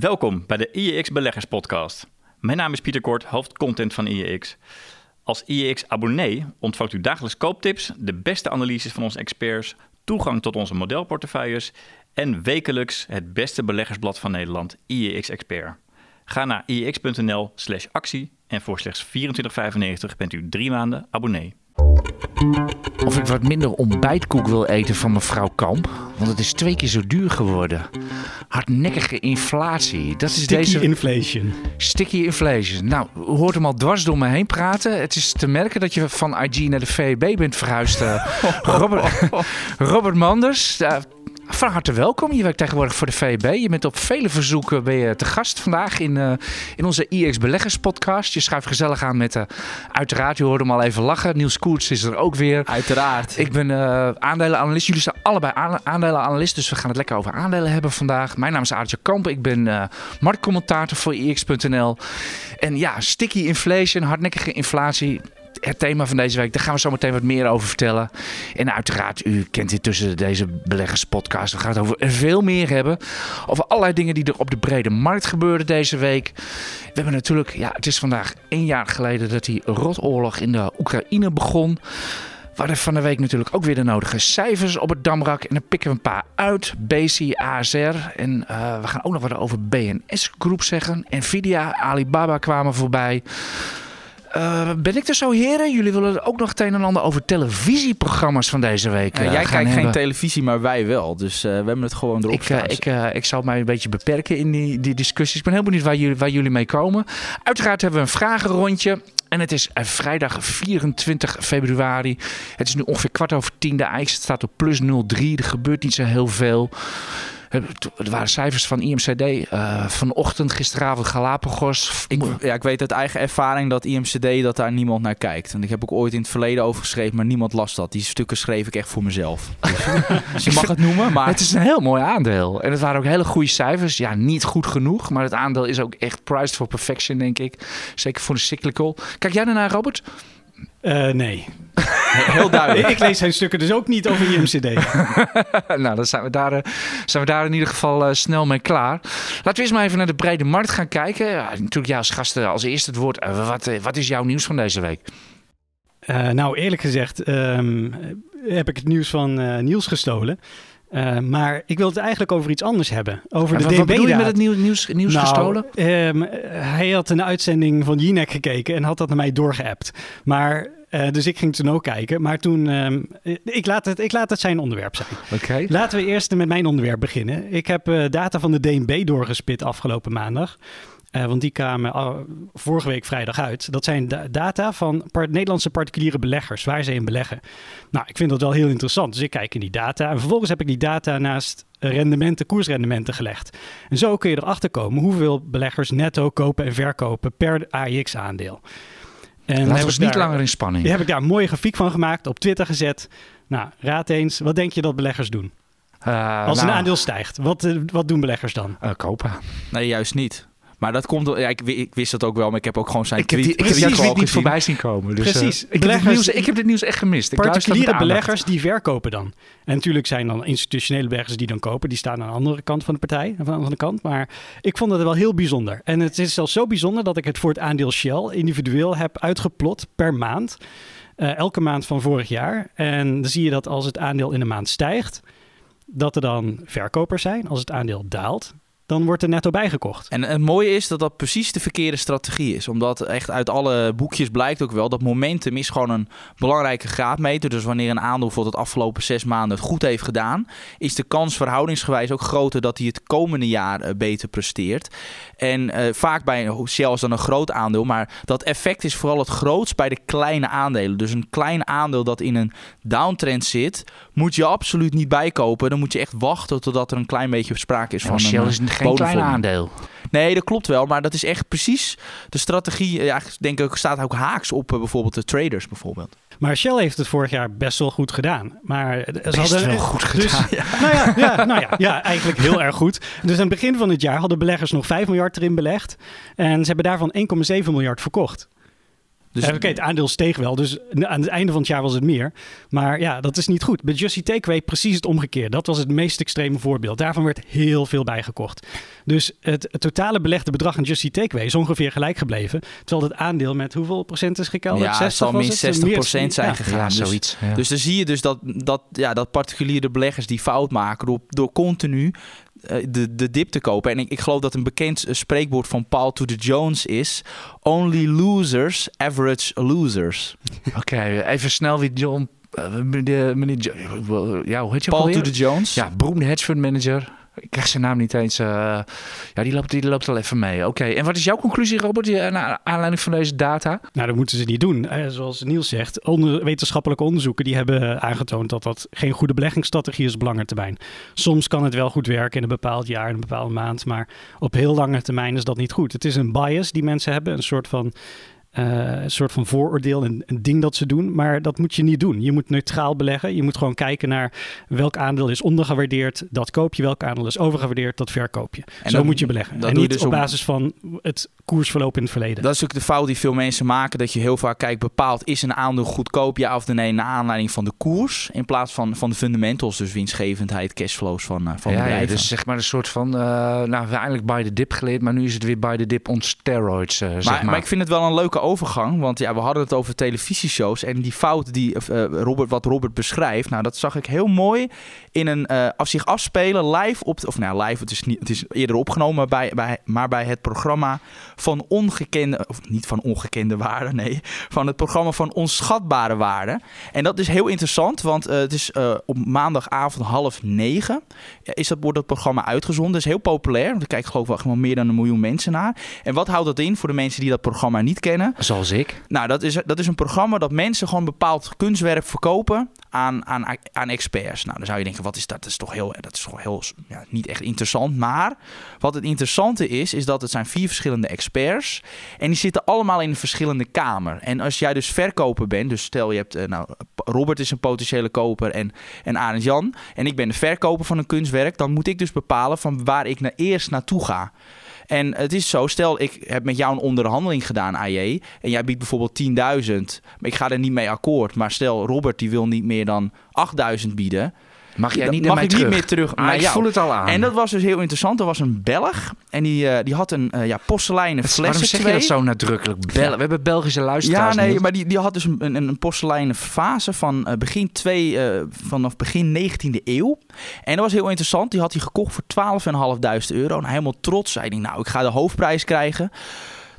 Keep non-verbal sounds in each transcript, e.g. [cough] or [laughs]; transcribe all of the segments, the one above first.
Welkom bij de IEX Beleggers Podcast. Mijn naam is Pieter Kort, hoofdcontent van IEX. Als IEX-abonnee ontvangt u dagelijks kooptips, de beste analyses van onze experts, toegang tot onze modelportefeuilles en wekelijks het beste beleggersblad van Nederland, IEX Expert. Ga naar iex.nl/slash actie en voor slechts 24,95 bent u drie maanden abonnee. Of ik wat minder ontbijtkoek wil eten van mevrouw Kamp. Want het is twee keer zo duur geworden. Hardnekkige inflatie. Dat is Sticky deze inflation. sticky inflation. Nou, hoort hem al dwars door me heen praten. Het is te merken dat je van IG naar de VEB bent verhuisd. eh. [laughs] Robert, Robert Manders. Van harte welkom. Je werkt tegenwoordig voor de VEB. Je bent op vele verzoeken ben je te gast vandaag in, eh, in onze IX Beleggers podcast. Je schuift gezellig aan met, eh, uiteraard, je hoorde hem al even lachen. Niels Koerts is er ook weer. Uiteraard. Ik ben eh aandelenanalist. Jullie zijn allebei aan- aandelenanalist, dus we gaan het lekker over aandelen hebben vandaag. Mijn naam is Aartje Kamp. Ik ben marktcommentator voor IX.nl. En ja, sticky inflation, hardnekkige inflatie. Het thema van deze week, daar gaan we zo meteen wat meer over vertellen. En uiteraard, u kent dit tussen deze beleggerspodcast. We gaan het over veel meer hebben. Over allerlei dingen die er op de brede markt gebeuren deze week. We hebben natuurlijk, ja, het is vandaag één jaar geleden dat die rotoorlog in de Oekraïne begon. We hadden van de week natuurlijk ook weer de nodige cijfers op het damrak. En dan pikken we een paar uit. BC, ASR. En eh, we gaan ook nog wat over BNS Groep zeggen. Nvidia, Alibaba kwamen voorbij. Eh, ben ik er zo, heren? Jullie willen ook nog het een en ander over televisieprogramma's van deze week Ja, eh, jij gaan kijkt geen televisie, maar wij wel. Dus eh, we hebben het gewoon erop Ik, ik, ik zal mij een beetje beperken in die, die discussies. Ik ben heel benieuwd waar jullie, waar jullie mee komen. Uiteraard hebben we een vragenrondje. En het is vrijdag 24 februari. Het is nu ongeveer kwart over tien. De IJs staat op plus 0,3. Er gebeurt niet zo heel veel. Er waren cijfers van IMCD eh, vanochtend, gisteravond Galapagos. Ik, ja, ik weet uit eigen ervaring dat IMCD dat daar niemand naar kijkt. En ik heb ook ooit in het verleden over geschreven, maar niemand las dat. Die stukken schreef ik echt voor mezelf. [laughs] Dus, je mag het noemen, maar Het is een heel mooi aandeel. En het waren ook hele goede cijfers. Ja, niet goed genoeg. Maar het aandeel is ook echt priced for perfection, denk ik. Zeker voor de cyclical. Kijk jij daarnaar, Robert? Eh, nee. heel duidelijk. ik lees zijn stukken dus ook niet over IMCD. [laughs] nou, dan zijn we daar, eh, zijn we daar in ieder geval eh, snel mee klaar. Laten we eens maar even naar de brede markt gaan kijken. Ja, natuurlijk, jij als gast eh, als eerste het woord. Wat, wat is jouw nieuws van deze week? Nou, eerlijk gezegd ehm, heb ik het nieuws van Niels gestolen. Maar ik wil het eigenlijk over iets anders hebben. Over En de wat, wat bedoel je met het nieuw- nieuws, nieuws Nou, gestolen? ehm, hij had een uitzending van Jinek gekeken en had dat naar mij doorgeappt. Maar, eh, dus ik ging toen ook kijken. Maar toen, ehm, ik, laat het, ik laat het zijn onderwerp zijn. Oké. Laten we eerst met mijn onderwerp beginnen. Ik heb eh, data van de DNB doorgespit afgelopen maandag. Eh, want die kwamen vorige week vrijdag uit. Dat zijn da- data van Nederlandse particuliere beleggers, waar ze in beleggen. Nou, ik vind dat wel heel interessant. Dus ik kijk in die data. En vervolgens heb ik die data naast rendementen, koersrendementen gelegd. En zo kun je erachter komen hoeveel beleggers netto kopen en verkopen per AIX-aandeel. En dan Laten heb we niet daar- langer in spanning. die heb ik daar een mooie grafiek van gemaakt, op Twitter gezet. Nou, raad eens, wat denk je dat beleggers doen? Eh, Als nou, een aandeel stijgt, wat, eh, wat doen beleggers dan? eh, kopen. Nee, juist niet. Maar dat komt... Ja, ik, wi- ik wist dat ook wel, maar ik heb ook gewoon zijn Ik heb, die, tweet, ik heb die tweet tweet gewoon niet gezien. voorbij zien komen. Dus, eh, Precies. ik, heb nieuws, ik heb dit nieuws echt gemist. Ik Particuliere beleggers die verkopen dan. En natuurlijk zijn dan institutionele beleggers die dan kopen. Die staan aan de andere kant van de partij, aan de andere kant. Maar ik vond het wel heel bijzonder. En het is zelfs zo bijzonder dat ik het voor het aandeel Shell individueel heb uitgeplot per maand. Eh, elke maand van vorig jaar. En dan zie je dat als het aandeel in een maand stijgt, dat er dan verkopers zijn. Als het aandeel daalt, dan wordt er netto bijgekocht. En het mooie is dat dat precies de verkeerde strategie is. Omdat echt uit alle boekjes blijkt ook wel dat momentum is gewoon een belangrijke graadmeter. Dus wanneer een aandeel voor het afgelopen zes maanden het goed heeft gedaan, is de kans verhoudingsgewijs ook groter dat hij het komende jaar eh, beter presteert. En eh, vaak bij is dan een groot aandeel, maar dat effect is vooral het grootst bij de kleine aandelen. Dus een klein aandeel dat in een downtrend zit, moet je absoluut niet bijkopen. Dan moet je echt wachten totdat er een klein beetje sprake is Ja, van maar een Shell eh, is geen klein aandeel. Nee, dat klopt wel. Maar dat is echt precies de strategie. Ja, ik denk ik staat ook haaks op eh, bijvoorbeeld de traders bijvoorbeeld. Maar Shell heeft het vorig jaar best wel goed gedaan. Maar ze Best hadden wel goed dus- gedaan. [laughs] Nou ja, ja, nou ja, ja, eigenlijk heel erg goed. Dus aan het begin van het jaar hadden beleggers nog 5 miljard erin belegd. En ze hebben daarvan 1,7 miljard verkocht. Dus Ja, Oké, het aandeel steeg wel, dus aan het einde van het jaar was het meer. Maar ja, dat is niet goed. Bij Justy Takeaway precies het omgekeerde. Dat was het meest extreme voorbeeld. Daarvan werd heel veel bijgekocht. Dus het, het totale belegde bedrag aan Justy Takeaway is ongeveer gelijk gebleven. Terwijl het aandeel met hoeveel procent is gekelderd? Ja, het 60 zal was minstens het? 60% Meer- zijn ja. gegaan. Ja, Dus- zoiets. ja. Dus dan zie je dus dat, dat, ja, dat particuliere beleggers die fout maken door, door continu eh, de, de dip te kopen. En ik, ik geloof dat een bekend eh, spreekwoord van Paul to the Jones is: Only losers average losers. [laughs] Oké, even snel wie John... eh, meneer, meneer ja, hoe heet je Paul to the Jones. Ja, beroemde hedge fund manager. Ik krijg zijn naam niet eens. eh, ja, die loopt, die loopt al even mee. Oké, en wat is jouw conclusie, Robert, eh, naar aanleiding van deze data? Nou, dat moeten ze niet doen. Eh, zoals Niels zegt, onder, wetenschappelijke onderzoeken die hebben aangetoond dat dat geen goede beleggingsstrategie is op lange termijn. Soms kan het wel goed werken in een bepaald jaar, in een bepaalde maand, maar op heel lange termijn is dat niet goed. Het is een bias die mensen hebben, een soort van, eh, een soort van vooroordeel, een, een ding dat ze doen, maar dat moet je niet doen. Je moet neutraal beleggen. Je moet gewoon kijken naar welk aandeel is ondergewaardeerd, dat koop je. Welk aandeel is overgewaardeerd, dat verkoop je. En Zo moet je beleggen. dat en niet dus op basis van het koersverloop in het verleden. Dat is ook de fout die veel mensen maken. Dat je heel vaak kijkt, bepaald is een aandeel goedkoop, ja of nee, naar aanleiding van de koers. In plaats van, van de fundamentals, dus winstgevendheid, cashflows van, eh, van ja, ja, bedrijven. dus zeg maar een soort van... eh, nou, we hebben eigenlijk by the dip geleerd, maar nu is het weer by the dip on steroids, zeg Maar, maar. maar ik vind het wel een leuke overgang. Want ja, we hadden het over televisieshows. En die fout die eh, Robert, wat Robert beschrijft. Nou, dat zag ik heel mooi in een eh af zich afspelen live op. Of nou, live, het is, niet, het is eerder opgenomen. Bij, bij, maar bij het programma van ongekende. Of niet van ongekende waarde, nee. Van het programma van onschatbare waarde. En dat is heel interessant. Want eh, het is op maandagavond half negen. Is dat, wordt dat programma uitgezonden. Dat is heel populair. Want er kijken geloof ik wel meer dan een miljoen mensen naar. En wat houdt dat in voor de mensen die dat programma niet kennen? Zoals ik. Nou, dat is, dat is een programma dat mensen gewoon bepaald kunstwerk verkopen aan, aan, aan experts. Nou, dan zou je denken, wat is dat? Dat is toch heel, dat is toch heel ja, niet echt interessant. Maar wat het interessante is, is dat het zijn vier verschillende experts. En die zitten allemaal in een verschillende kamer. En als jij dus verkoper bent, dus stel je hebt, eh, nou, Robert is een potentiële koper en, en Arend Jan. En ik ben de verkoper van een kunstwerk. Dan moet ik dus bepalen van waar ik naar eerst naartoe ga. En het is zo, stel ik heb met jou een onderhandeling gedaan, AJ. En jij biedt bijvoorbeeld 10.000. Maar ik ga er niet mee akkoord. Maar stel, Robert die wil niet meer dan 8.000 bieden. Mag jij niet mag ik terug? niet meer terug Maar ik jou. voel het al aan. En dat was dus heel interessant. Er was een Belg. En die, eh, die had een eh, ja, porseleinen flessen. Waarom zeg je dat zo nadrukkelijk? Bel- We hebben Belgische luisteraars. Ja, nee, maar die, die had dus een, een, een porseleinen fase van eh, begin twee, vanaf begin 19e eeuw. En dat was heel interessant. Die had hij gekocht voor 12.500 euro. Nou, helemaal trots. Zei hij, nou, ik ga de hoofdprijs krijgen.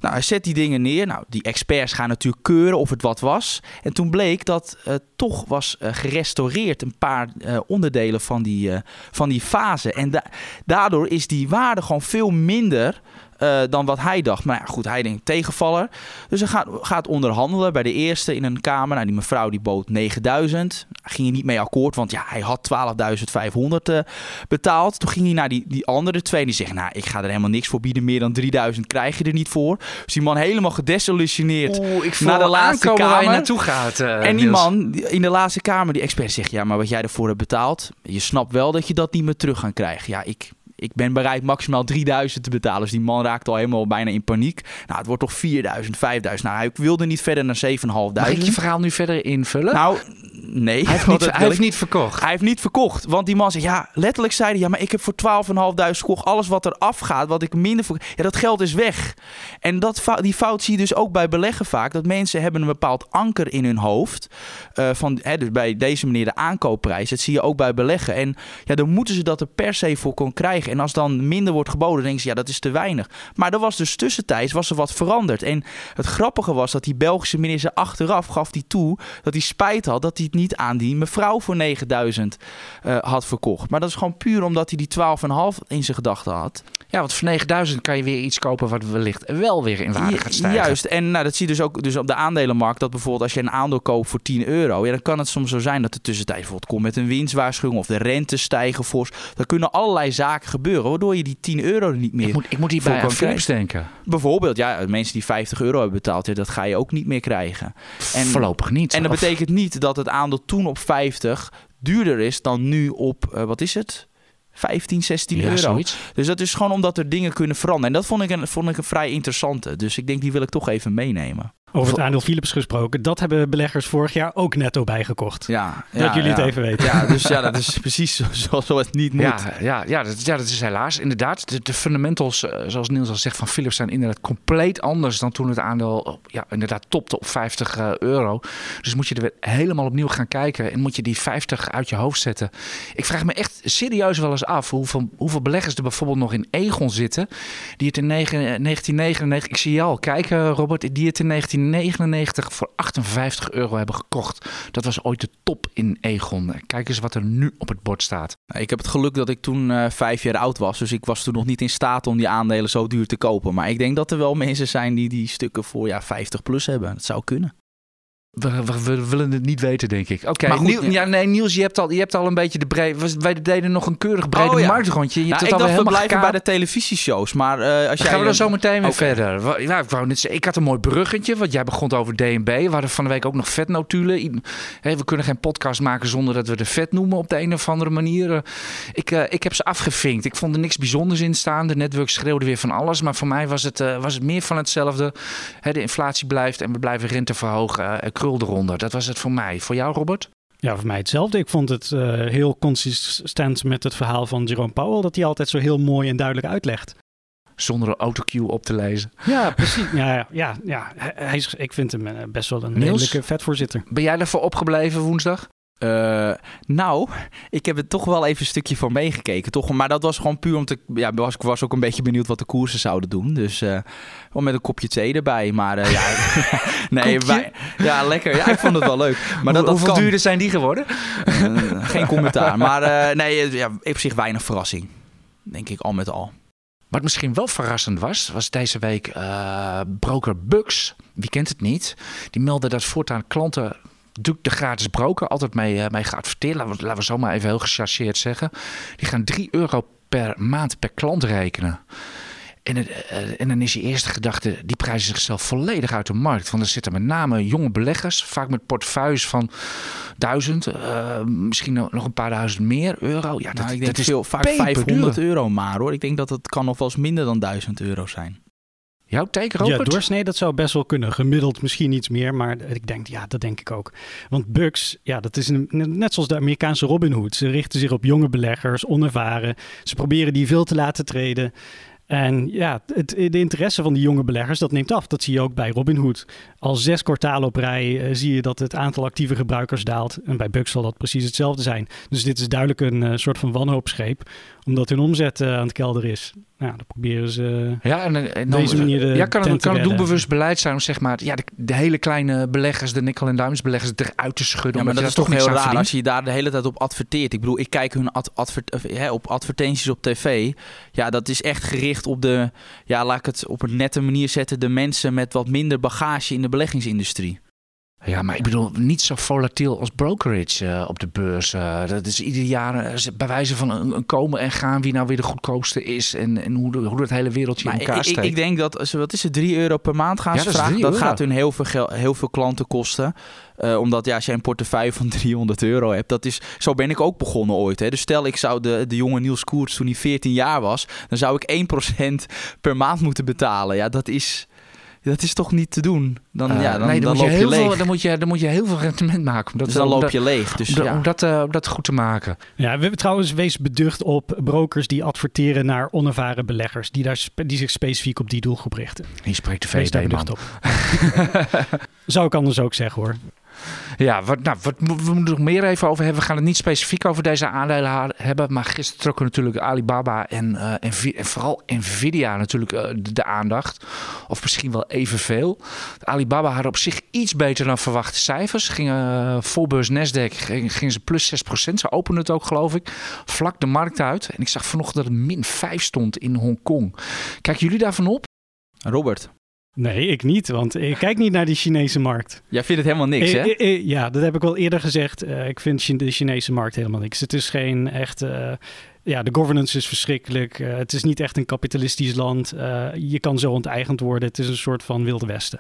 Nou, hij zet die dingen neer. Nou, die experts gaan natuurlijk keuren of het wat was. En toen bleek dat het toch was eh, gerestaureerd. Een paar eh, onderdelen van die, van die fase. En da- daardoor is die waarde gewoon veel minder eh, dan wat hij dacht. Maar ja, goed, hij denkt tegenvaller. Dus hij gaat, gaat onderhandelen bij de eerste in een kamer. Nou, die mevrouw die bood 9000. Daar ging hij niet mee akkoord, want ja, hij had 12.500 eh, betaald. Toen ging hij naar die, die andere twee. Die zeggen, nou, ik ga er helemaal niks voor bieden. Meer dan 3000 krijg je er niet voor. Dus die man helemaal gedesillusioneerd. Oeh, ik voel naar de laatste aankomen waar je kamer. naartoe gaat. eh, En die Niels. man in de laatste kamer, die expert zegt... ja, maar wat jij ervoor hebt betaald... je snapt wel dat je dat niet meer terug gaat krijgen. Ja, ik, ik ben bereid maximaal 3000 te betalen. Dus die man raakt al helemaal bijna in paniek. Nou, het wordt toch 4000, 5000. Nou, hij wilde niet verder naar 7500. Mag ik je verhaal nu verder invullen? Nou, nee. hij heeft, niet, [laughs] hij heeft ik- niet verkocht. hij heeft niet verkocht. Want die man zegt, ja, letterlijk zei hij... ja, maar ik heb voor 12.500 gekocht. Alles wat er afgaat, wat ik minder voor... Ja, dat geld is weg. En dat, die fout zie je dus ook bij beleggen vaak. Dat mensen hebben een bepaald anker in hun hoofd. eh, van, hè, dus bij deze manier de aankoopprijs. Dat zie je ook bij beleggen. En ja, dan moeten ze dat er per se voor kon krijgen. En als dan minder wordt geboden, denken ze, ja, dat is te weinig. Maar er was dus tussentijds was er wat veranderd. En het grappige was dat die Belgische minister achteraf gaf die toe... dat hij spijt had dat hij het niet aan die mevrouw voor 9000 eh, had verkocht. Maar dat is gewoon puur omdat hij die 12,5 in zijn gedachten had. Ja, want voor 9000 kan je weer iets kopen wat wellicht wel weer in waarde gaat stijgen. Juist, en nou, dat zie je dus ook dus op de aandelenmarkt. Dat bijvoorbeeld als je een aandeel koopt voor 10 euro. Ja, dan kan het soms zo zijn dat de tussentijd bijvoorbeeld komt met een winstwaarschuwing. Of de rente stijgen fors. Er kunnen allerlei zaken gebeuren. Waardoor je die 10 euro niet meer Ik moet, ik moet hierbij aan Philips denken. Bijvoorbeeld, ja, mensen die 50 euro hebben betaald. Ja, dat ga je ook niet meer krijgen. En- Voorlopig niet. En dat Of- betekent niet dat het aandeel toen op 50 duurder is dan nu op, eh, wat is het? 15, 16 ja, euro. zoiets. Dus dat is gewoon omdat er dingen kunnen veranderen. En dat vond ik een, vond ik een vrij interessante. Dus ik denk, die wil ik toch even meenemen. Over het aandeel Philips gesproken, dat hebben beleggers vorig jaar ook netto bijgekocht. Ja, Dat jullie ja. het even weten. Ja, dus ja, dat is precies zo- zoals het niet moet. Ja, ja, ja, dat, ja, dat is helaas. Inderdaad, de, de fundamentals, eh, zoals Niels al zegt, van Philips zijn inderdaad compleet anders dan toen het aandeel ja, inderdaad topte op 50 eh, euro. Dus moet je er weer helemaal opnieuw gaan kijken en moet je die 50 uit je hoofd zetten. Ik vraag me echt serieus wel eens af hoeveel, hoeveel beleggers er bijvoorbeeld nog in Egon zitten, die het in negen- eh, 1999, ik zie je al kijken Robert, die het in 1999 voor 58 euro hebben gekocht. Dat was ooit de top in Egon. Kijk eens wat er nu op het bord staat. Ik heb het geluk dat ik toen eh, vijf jaar oud was. Dus ik was toen nog niet in staat om die aandelen zo duur te kopen. Maar ik denk dat er wel [laughs] mensen zijn die die stukken voor ja, 50 plus hebben. Dat zou kunnen. We, we, we willen het niet weten, denk ik. Oké, Niel- ja. ja, nee, Niels, je hebt, al, je hebt al een beetje de breed. Wij deden nog een keurig brede Oh, ja. marktrondje. Je Nou, hebt ik het alweer dacht we blijven bij de televisieshows. Maar eh, als Dan jij... gaan we er zo meteen weer verder. Ja, ik, wou net zeggen, ik had een mooi bruggetje, want jij begon over DNB. We hadden van de week ook nog vetnotulen. Hé, we kunnen geen podcast maken zonder dat we de vet noemen op de een of andere manier. Eh, Ik, eh, ik heb ze afgevinkt. Ik vond er niks bijzonders in staan. De netwerk schreeuwde weer van alles. Maar voor mij was het, was het meer van hetzelfde. De inflatie blijft en we blijven rente verhogen. Eronder. Dat was het voor mij. Voor jou, Robert? Ja, voor mij hetzelfde. Ik vond het eh, heel consistent met het verhaal van Jerome Powell, dat hij altijd zo heel mooi en duidelijk uitlegt. Zonder een autocue op te lezen. Ja, precies. Ja, ja, ja. Hij is, ik vind hem eh, best wel een redelijke vetvoorzitter. Ben jij daarvoor opgebleven woensdag? Eh, nou, ik heb er toch wel even een stukje voor meegekeken. Toch? Maar dat was gewoon puur om te... Ja, was, ik was ook een beetje benieuwd wat de koersen zouden doen. Dus eh, wel met een kopje thee erbij. Maar eh, ja, [laughs] [laughs] nee, ja, lekker. Ja, ik vond het wel leuk. Maar dat, dat Hoeveel kan. duurder zijn die geworden? Geen commentaar. Maar nee, ja, op zich weinig verrassing. Denk ik al met al. Wat misschien wel verrassend was, was deze week broker Bucks. Wie kent het niet? Die meldde dat voortaan klanten doet de gratis broker altijd mee, eh, mee geadverteerd. Laten we, laten we zo maar even heel gechargeerd zeggen. Die gaan 3 euro per maand per klant rekenen. En, eh, en dan is die eerste gedachte, die prijzen zichzelf volledig uit de markt. Want er zitten met name jonge beleggers, vaak met portefeuilles van duizend, eh, misschien nog een paar duizend meer euro. Ja, dat, Nou, ik denk dat is veel, vaak peperduur. 500 euro maar hoor. Ik denk dat het kan nog wel eens minder dan 1000 euro zijn. Jouw take, Ja, Robert? doorsnee, dat zou best wel kunnen. Gemiddeld misschien iets meer, maar ik denk, ja, dat denk ik ook. Want Bucks, ja, dat is een, net zoals de Amerikaanse Robin Hood. Ze richten zich op jonge beleggers, onervaren. Ze proberen die veel te laten treden. En ja, het, de interesse van die jonge beleggers, dat neemt af. Dat zie je ook bij Robinhood. Al zes kwartalen op rij eh, zie je dat het aantal actieve gebruikers daalt. En bij Bucks zal dat precies hetzelfde zijn. Dus dit is duidelijk een eh, soort van wanhoopsgreep, omdat hun omzet eh, aan het kelder is. Nou, dan proberen ze... Ja, en, en- dan, Deze manier de ja, kan het, kan het doelbewust beleid zijn om zeg maar, ja, de, de hele kleine beleggers, de nickel- en diamond-beleggers eruit te schudden. Ja, maar dat is toch heel raar als je daar de hele tijd op adverteert. Ik bedoel, ik kijk hun ad, adver- of, hè, op advertenties op tv. Ja, dat is echt gericht op de, ja, laat ik het op een nette manier zetten, de mensen met wat minder bagage in de beleggingsindustrie. Ja, maar ik bedoel, niet zo volatiel als brokerage eh, op de beurs. eh. dat is ieder jaar eh, bij wijze van een, komen en gaan wie nou weer de goedkoopste is en, en hoe, de, hoe dat hele wereldje in elkaar ik, ik, steekt. ik denk dat, wat is het, 3 euro per maand gaan Ja, ze dat vragen. 3 Dat euro. gaat hun heel veel, heel veel klanten kosten. Omdat ja, als jij een portefeuille van [laughs] 300 euro hebt, dat is, zo ben ik ook begonnen ooit. Hè. Dus stel ik zou de, de jonge Niels Koerts toen hij 14 jaar was, dan zou ik 1% per maand moeten betalen. Ja, dat is, dat is toch niet te doen. Dan, Eh, ja, dan, nee, dan, moet je loop je heel veel, leeg. dan, moet je, dan moet je heel veel rendement maken. Om dat, dus dan loop je leeg. Dus om, dat- ja. om dat, eh, om dat goed te maken. Ja, we hebben trouwens wees beducht op brokers die adverteren naar onervaren beleggers. Die, daar, spe- die zich specifiek op die doelgroep richten. Hier spreekt de VVD, man. beducht op. [laughs] Zou ik anders ook zeggen hoor. Ja, wat, nou, wat, we moeten er nog meer even over hebben. We gaan het niet specifiek over deze aandelen hebben. Maar gisteren trokken natuurlijk Alibaba en, Nvi- en vooral Nvidia natuurlijk eh, de, aandacht. Of misschien wel evenveel. Alibaba had op zich iets beter dan verwachte cijfers. Gingen uh, Nasdaq gingen ze plus 6%. Ze openden het ook geloof ik. Vlak de markt uit. En ik zag vanochtend dat het min 5 stond in Hongkong. Kijken jullie daarvan op? Robert, Nee, ik niet, want ik kijk niet naar die Chinese markt. jij vindt het helemaal niks, Eh, hè? eh, eh, ja, dat heb ik al eerder gezegd. Ik vind de Chinese markt helemaal niks. Het is geen echt. ja, de governance is verschrikkelijk. Het is niet echt een kapitalistisch land. Je kan zo onteigend worden. Het is een soort van Wilde Westen.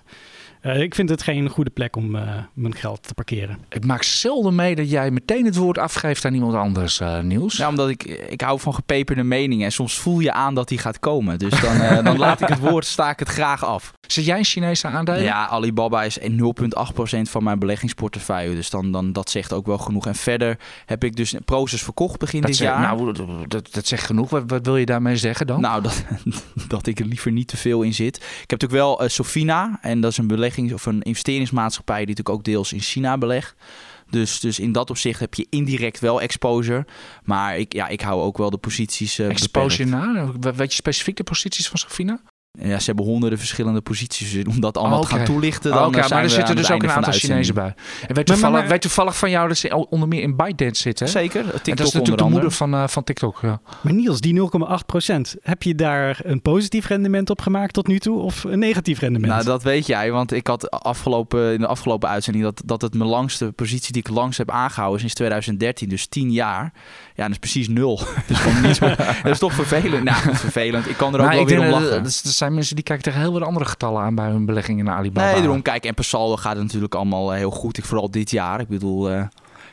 Eh, ik vind het geen goede plek om eh, mijn geld te parkeren. Ik maak zelden mee dat jij meteen het woord afgeeft aan iemand anders, eh Niels. Ja, omdat ik, ik hou van gepeperde meningen. En soms voel je aan dat die gaat komen. Dus dan, eh, [laughs] dan laat ik het woord, sta ik het graag af. Zit jij in Chinese aandelen? Ja, Alibaba is 0,8% van mijn beleggingsportefeuille. Dus dan, dan, dat zegt ook wel genoeg. En verder heb ik dus Proces verkocht begin dat dit zegt, jaar. Nou, dat, dat zegt genoeg. Wat, wat wil je daarmee zeggen dan? Nou, dat, [laughs] dat ik er liever niet te veel in zit. Ik heb natuurlijk wel uh, Sofina. En dat is een of een investeringsmaatschappij die natuurlijk ook deels in China belegt. Dus, dus in dat opzicht heb je indirect wel exposure. Maar ik, ja, ik hou ook wel de posities. Uh, exposure naar? Weet je specifieke posities van Sofina? Ja, ze hebben honderden verschillende posities. Dus om dat allemaal te gaan toelichten, dan oh, okay, zijn maar er zitten dus ook een aantal Chinezen bij. En weet toevallig, maar, maar, weet toevallig van jou dat ze onder meer in ByteDance zitten? Zeker. TikTok en dat is natuurlijk de moeder van, uh, van TikTok. Ja. Maar Niels, die 0,8% heb je daar een positief rendement op gemaakt tot nu toe of een negatief rendement? Nou, dat weet jij, want ik had afgelopen, in de afgelopen uitzending dat, dat het mijn langste positie die ik langs heb aangehouden sinds 2013, dus 10 jaar. Ja, dat is precies nul. [laughs] dus gewoon niet dat is toch vervelend. Nou, vervelend. Ik kan er ook nou, wel weer om lachen. Zijn mensen die kijken tegen heel wat andere getallen aan bij hun beleggingen in Alibaba. Nee, daarom kijk. En per saldo gaat het natuurlijk allemaal heel goed. Ik, vooral dit jaar. Ik bedoel, uh,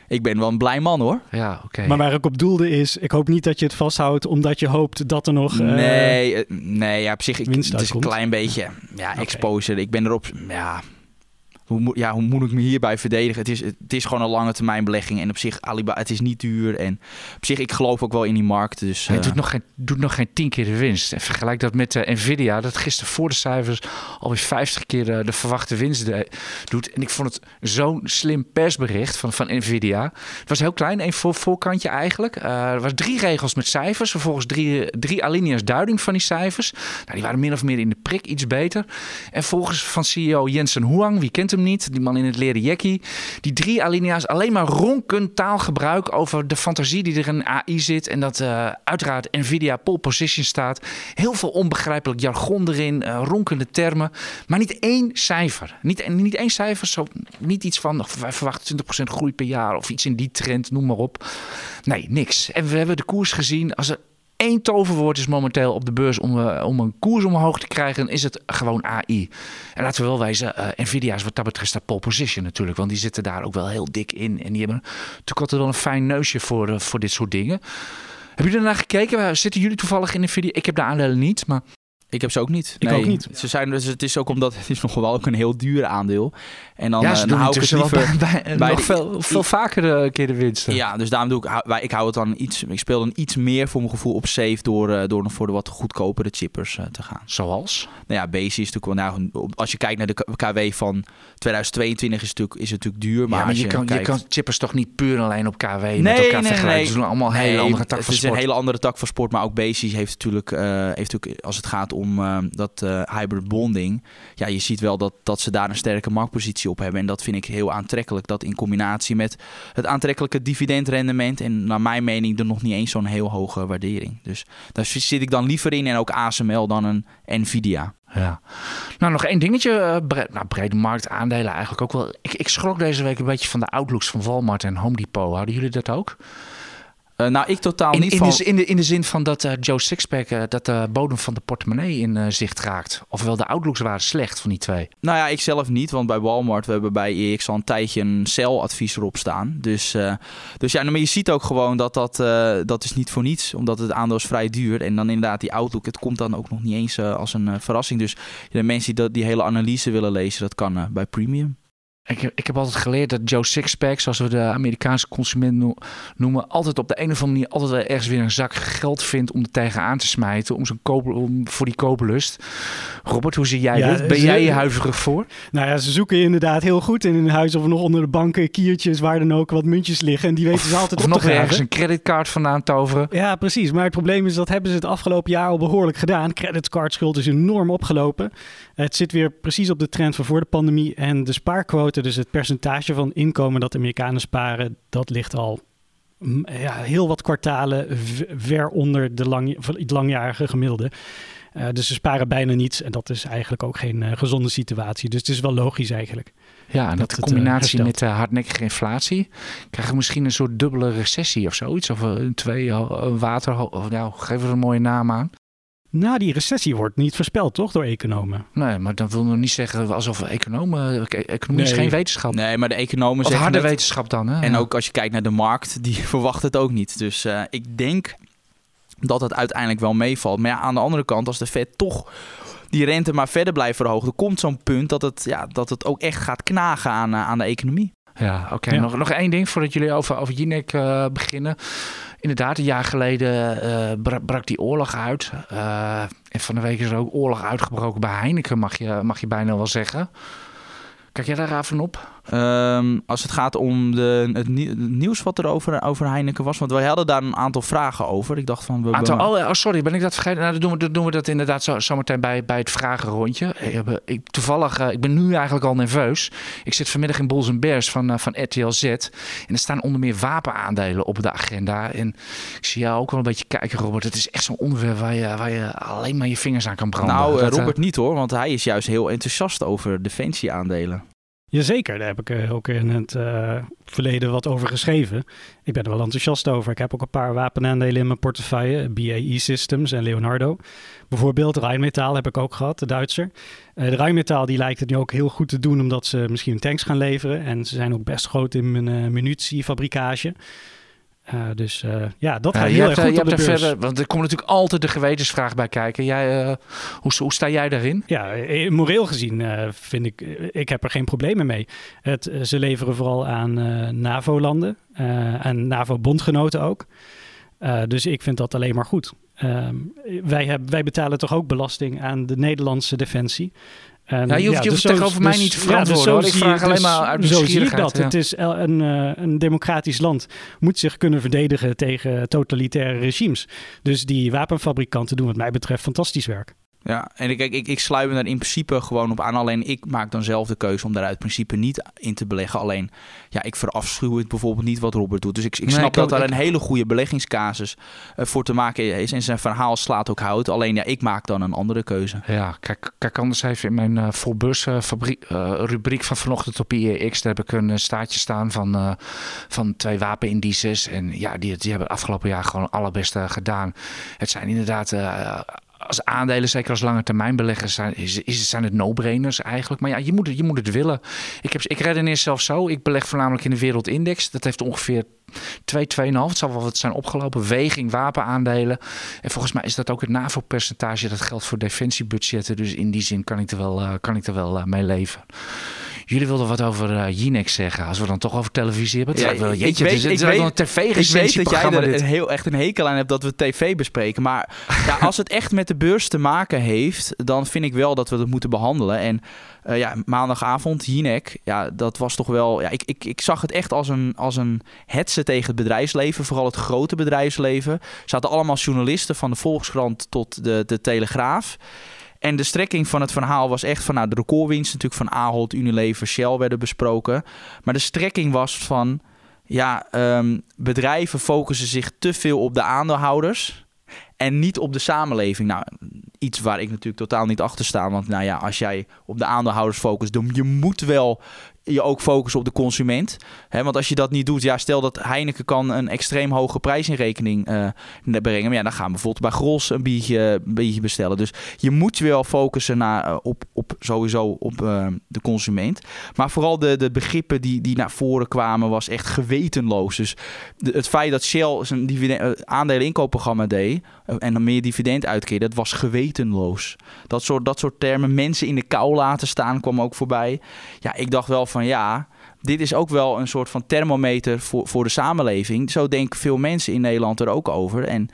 ik ben wel een blij man hoor. Ja, oké. Okay. Maar waar ik op doelde is, ik hoop niet dat je het vasthoudt omdat je hoopt dat er nog. Uh, nee, nee, ja, op zich. Ik, het is een klein beetje ja, okay. exposure. Ik ben erop. Ja, hoe, ja, hoe moet ik me hierbij verdedigen? Het is, het is gewoon een lange termijn belegging. En op zich, Alibaba, het is niet duur. En op zich, ik geloof ook wel in die markt. Dus, uh... Het doet nog, geen, doet nog geen tien keer de winst. En vergelijk dat met uh, Nvidia, dat gisteren voor de cijfers alweer 50 keer de, de verwachte winst de, doet. En ik vond het zo'n slim persbericht van, van Nvidia. Het was heel klein, een voor, voorkantje eigenlijk. Er was drie regels met cijfers. Vervolgens drie, drie alinea's duiding van die cijfers. Nou, die waren min of meer in de prik iets beter. En volgens van CEO Jensen Huang, wie kent niet, die man in het leren jackie. Die drie alinea's alleen maar ronkend taalgebruik over de fantasie die er in AI zit. En dat uh, uiteraard Nvidia pole position staat. Heel veel onbegrijpelijk jargon erin, uh, ronkende termen. Maar niet één cijfer. Niet, niet één cijfer, zo, niet iets van wij verwachten 20% groei per jaar of iets in die trend, noem maar op. Nee, niks. En we hebben de koers gezien. Als er één toverwoord is momenteel op de beurs om, uh, om een koers omhoog te krijgen, is het gewoon AI. En laten we wel wijzen, uh, Nvidia is wat dat betreft dat pole position natuurlijk, want die zitten daar ook wel heel dik in. En die hebben natuurlijk altijd wel een fijn neusje voor, uh, voor dit soort dingen. Hebben jullie ernaar gekeken? Zitten jullie toevallig in Nvidia? Ik heb de aandelen niet, maar... Ik heb ze ook niet. Ik nee. ook niet. Ze zijn, dus het is ook omdat het is nog wel ook een heel duur aandeel. En dan, ja, ze uh, doen dan hou ik het intussen wel liever bij, bij, bij nog veel, veel vaker de keer de winsten. Ja, dus daarom doe ik, ik hou het dan iets. Ik speel dan iets meer voor mijn gevoel op safe door, eh, door nog voor de wat goedkopere chippers eh, te gaan. Zoals? Nou ja, Base is natuurlijk wel. Nou, als je kijkt naar de KW van 2022 is het natuurlijk, is het natuurlijk duur. Maar, ja, je, kan, je kan chippers toch niet puur alleen op KW met Nee, elkaar nee, vergelijken. nee. Ze doen allemaal een hele andere tak het van is sport. een hele andere tak van sport, maar ook Basis heeft natuurlijk, eh, heeft natuurlijk als het gaat om eh, dat eh, hybrid bonding, ja, je ziet wel dat, dat ze daar een sterke marktpositie op hebben en dat vind ik heel aantrekkelijk. Dat in combinatie met het aantrekkelijke dividendrendement en naar mijn mening er nog niet eens zo'n heel hoge waardering. Dus daar zit ik dan liever in en ook ASML dan een Nvidia. Ja. Nou, nog één dingetje. eh, bre- nou, brede markt aandelen eigenlijk ook wel. Ik, ik schrok deze week een beetje van de outlooks van Walmart en Home Depot. Hadden jullie dat ook? Eh, nou, ik totaal In, niet in, van... de, in, de, in de zin van dat eh, Joe Sixpack eh, dat de bodem van de portemonnee in zicht raakt. Ofwel, de outlooks waren slecht van die twee. Nou ja, ik zelf niet, want bij Walmart, we hebben bij EX al een tijdje een sell-advies erop staan. Dus, dus ja, maar je ziet ook gewoon dat dat, dat is niet voor niets, omdat het aandeel is vrij duur. En dan inderdaad die outlook, het komt dan ook nog niet eens als een verrassing. Dus de mensen die dat, die hele analyse willen lezen, dat kan bij Premium. Ik, heb- ik heb altijd geleerd dat Joe Sixpack, zoals we de Amerikaanse consument no- noemen, altijd op de een of andere manier altijd ergens weer een zak geld vindt om er tegenaan te smijten. Om zijn koop, om, voor die koopelust. Robert, hoe zie jij Ja, dit? Ben ze- jij hier huiverig voor? Nou ja, ze zoeken inderdaad heel goed in hun huis of nog onder de banken, kiertjes, waar dan ook wat muntjes liggen. En die weten ze altijd Of op nog te ergens een creditcard vandaan toveren? Ja, precies. Maar het probleem is dat hebben ze het afgelopen jaar al behoorlijk gedaan. Creditcardschuld is enorm opgelopen. Het zit weer precies op de trend van voor de pandemie. En de spaarquote, dus het percentage van inkomen dat Amerikanen sparen, dat ligt al mm, ja, heel wat kwartalen ver onder de lang, het langjarige gemiddelde. Eh, dus ze sparen bijna niets. En dat is eigenlijk ook geen eh, gezonde situatie. Dus het is wel logisch eigenlijk. Ja, en Dat dat het, combinatie eh, met uh, hardnekkige inflatie krijgen we misschien een soort dubbele recessie of zoiets. Of een twee eh, water, of, nou, geef er een mooie naam aan. Nou, die recessie wordt niet voorspeld, toch, door economen? Nee, maar dat wil nog niet zeggen alsof economen, economie is geen wetenschap. Nee, maar de economen of zeggen harde het. wetenschap dan. Hè? En Ja. ook als je kijkt naar de markt, die [laughs] verwacht het ook niet. Dus eh, ik denk dat het uiteindelijk wel meevalt. Maar ja, aan de andere kant, als de Fed toch die rente maar verder blijft verhogen, er komt zo'n punt dat het, ja, dat het ook echt gaat knagen aan, eh, aan de economie. Ja, oké. Ja. Nog, nog één ding voordat jullie over, over Jinek eh, beginnen. Inderdaad, een jaar geleden eh, bra- brak die oorlog uit. Eh, en van de week is er ook oorlog uitgebroken bij Heineken, mag je, mag je bijna wel zeggen. Kijk jij daar even op? Ehm, als het gaat om de, het, nie- het nieuws wat er over, over Heineken was. Want wij hadden daar een aantal vragen over. Ik dacht van... We, Aantal, oh, oh, sorry, ben ik dat vergeten? Nou, dan doen we, dan doen we dat inderdaad zo, zometeen bij, bij het vragenrondje. Ik, heb, ik, toevallig, eh, ik ben nu eigenlijk al nerveus. Ik zit vanmiddag in Bulls Bears van, eh, van RTL Z. En er staan onder meer wapenaandelen op de agenda. En ik zie jou ook wel een beetje kijken, Robert. Het is echt zo'n onderwerp waar je, waar je alleen maar je vingers aan kan branden. nou, eh, Dat, eh, Robert niet hoor. Want hij is juist heel enthousiast over defensieaandelen. Jazeker, daar heb ik eh, ook in het eh, verleden wat over geschreven. Ik ben er wel enthousiast over. Ik heb ook een paar wapenaandelen in mijn portefeuille. BAE Systems en Leonardo. Bijvoorbeeld Rheinmetall heb ik ook gehad, de Duitser. Eh, de Rheinmetall die lijkt het nu ook heel goed te doen omdat ze misschien tanks gaan leveren. En ze zijn ook best groot in mijn eh, munitiefabrikage. Eh, dus eh, ja, dat gaat heel erg eh, goed je hebt er beurs. verder, want er komt natuurlijk altijd de gewetensvraag bij kijken. Jij, hoe, hoe sta jij daarin? Ja, moreel gezien vind ik, ik heb er geen problemen mee. Het, ze leveren vooral aan NAVO-landen en NAVO-bondgenoten ook. Dus ik vind dat alleen maar goed. Ehm, wij, hebben, wij betalen toch ook belasting aan de Nederlandse defensie. En, Ja, je hoeft- je hoeft zo- tegenover mij niet te verantwoorden, zo hoor. Ik zie vraag je- alleen maar uit Zo zie ik dat. ja. Het is een, eh, een democratisch land moet zich kunnen verdedigen tegen totalitaire regimes. Dus die wapenfabrikanten doen wat mij betreft fantastisch werk. Ja, en ik, kijk, ik, ik sluit me daar in principe gewoon op aan. Alleen ik maak dan zelf de keuze om daar uit principe niet in te beleggen. Alleen, ja, ik verafschuw het bijvoorbeeld niet wat Robert doet. Dus ik, ik Nee, snap ik dat daar ik- een hele goede beleggingscasus eh, voor te maken is. En zijn verhaal slaat ook hout. Alleen, ja, ik maak dan een andere keuze. Ja, kijk, kijk anders even in mijn eh Volbus eh, fabrie- eh, rubriek van vanochtend op IEX. Daar heb ik een staartje staan van, van twee wapenindices. En ja, die, die hebben het afgelopen jaar gewoon het allerbeste gedaan. Het zijn inderdaad... als aandelen, zeker als lange termijn beleggers, zijn, is, is, het no-brainers eigenlijk. Maar ja, je moet het, je moet het willen. Ik, heb, ik redeneer zelf zo. Ik beleg voornamelijk in de wereldindex. Dat heeft ongeveer 2, 2,5. Het zal wel wat zijn opgelopen. Weging, wapenaandelen. En volgens mij is dat ook het NAVO-percentage. Dat geldt voor defensiebudgetten. Dus in die zin kan ik er wel, eh, kan ik er wel eh, mee leven. Jullie wilden wat over Jinex zeggen. Als we dan toch over televisie hebben. Ja, wel, ik weet- het is, het ik is wel weet- een Ik weet dat jij er dit. een heel, echt een hekel aan hebt dat we tv bespreken. Maar ja, [laughs] als het echt met de beurs te maken heeft, dan vind ik wel dat we dat moeten behandelen. En eh, ja, maandagavond, Jinek, ja, dat was toch wel... Ja, ik, ik, ik zag het echt als een, als een hetze tegen het bedrijfsleven, vooral het grote bedrijfsleven. Er zaten allemaal journalisten van de Volkskrant tot de, de Telegraaf. En de strekking van het verhaal was echt van... Nou, de recordwinst natuurlijk van Ahold, Unilever, Shell werden besproken. Maar de strekking was van... Ja, ehm, bedrijven focussen zich te veel op de aandeelhouders en niet op de samenleving. Nou, iets waar ik natuurlijk totaal niet achter sta. Want nou ja, als jij op de aandeelhouders focust, dan je moet wel je ook focussen op de consument. Hè, want als je dat niet doet, ja, stel dat Heineken kan een extreem hoge prijs in rekening eh, brengen. Maar ja, dan gaan we bijvoorbeeld bij Gros een biertje, een biertje bestellen. Dus je moet wel focussen naar, eh, op, op sowieso op eh, de consument. Maar vooral de, de begrippen die, die naar voren kwamen, was echt gewetenloos. Dus het feit dat Shell zijn dividend, eh, aandeleninkoopprogramma deed en dan meer dividend uitkeerde, dat was gewetenloos. Dat soort, dat soort termen, mensen in de kou laten staan, kwam ook voorbij. Ja, ik dacht wel van ja, dit is ook wel een soort van thermometer voor, voor de samenleving. Zo denken veel mensen in Nederland er ook over. En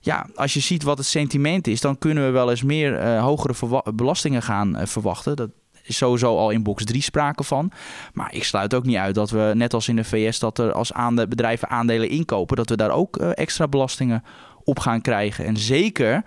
ja, als je ziet wat het sentiment is, dan kunnen we wel eens meer eh, hogere belastingen gaan eh, verwachten. Dat is sowieso al in box 3 sprake van. Maar ik sluit ook niet uit dat we, net als in de VS, dat er als aande- bedrijven aandelen inkopen, dat we daar ook eh, extra belastingen op gaan krijgen. En zeker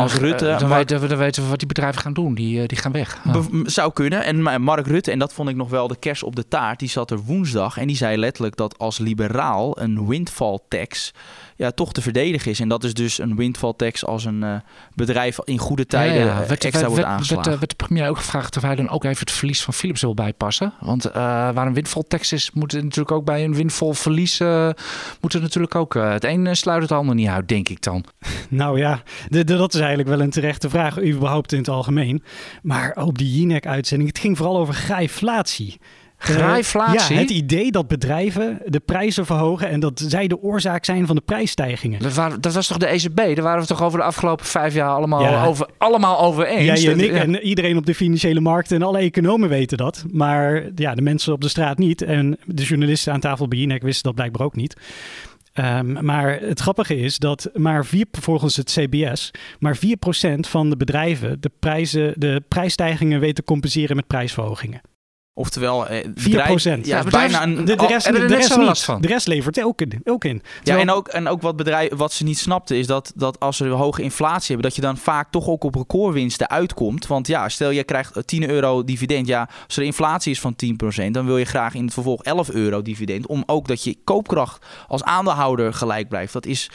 als Ja, Rutte. eh, Dan, weten we, dan weten we wat die bedrijven gaan doen. Die, eh, die gaan weg. Ja. Zou kunnen. En Ma- Mark Rutte, en dat vond ik nog wel de kers op de taart, die zat er woensdag en die zei letterlijk dat als liberaal een windfall tax ja, toch te verdedigen is. En dat is dus een windfall tax als een eh, bedrijf in goede tijden Ja, ja. eh, Werd- extra werd- wordt werd- aangeslagen. Werd, eh, werd de premier ook gevraagd of hij dan ook even het verlies van Philips wil bijpassen? Want eh, waar een windvoltax is, moet het natuurlijk ook bij een windvol verlies... eh, moet het natuurlijk ook... eh, het een eh, sluit het ander niet uit, denk ik dan. [laughs] Nou ja, de, de- dat is eigenlijk wel een terechte vraag, überhaupt in het algemeen. Maar op die Jinek-uitzending, het ging vooral over grijflatie. Graaiflatie? ja, het idee dat bedrijven de prijzen verhogen en dat zij de oorzaak zijn van de prijsstijgingen. Dat, waren- dat was toch de ECB? Daar waren we toch over de afgelopen vijf jaar allemaal, Ja. over, allemaal over eens. Ja, en, ik, Ja. en iedereen op de financiële markten en alle economen weten dat. Maar ja, de mensen op de straat niet. En de journalisten aan tafel bij Jinek wisten dat blijkbaar ook niet. Ehm, maar het grappige is dat maar 4, volgens het CBS, maar 4% van de bedrijven de, prijzen, de prijsstijgingen weten te compenseren met prijsverhogingen. Oftewel, eh, 4%. bedrijf- Ja, bijna een... De, de Oh, rest, de rest niet. van? De rest levert ook in. Ook in. Ja, en ook, en ook wat, bedrijf, wat ze niet snapten is dat, dat als ze hoge inflatie hebben, dat je dan vaak toch ook op recordwinsten uitkomt. Want ja, stel je krijgt eh, 10 euro dividend. Ja, als er inflatie is van 10%, dan wil je graag in het vervolg 11 euro dividend. Om ook dat je koopkracht als aandeelhouder gelijk blijft. Dat is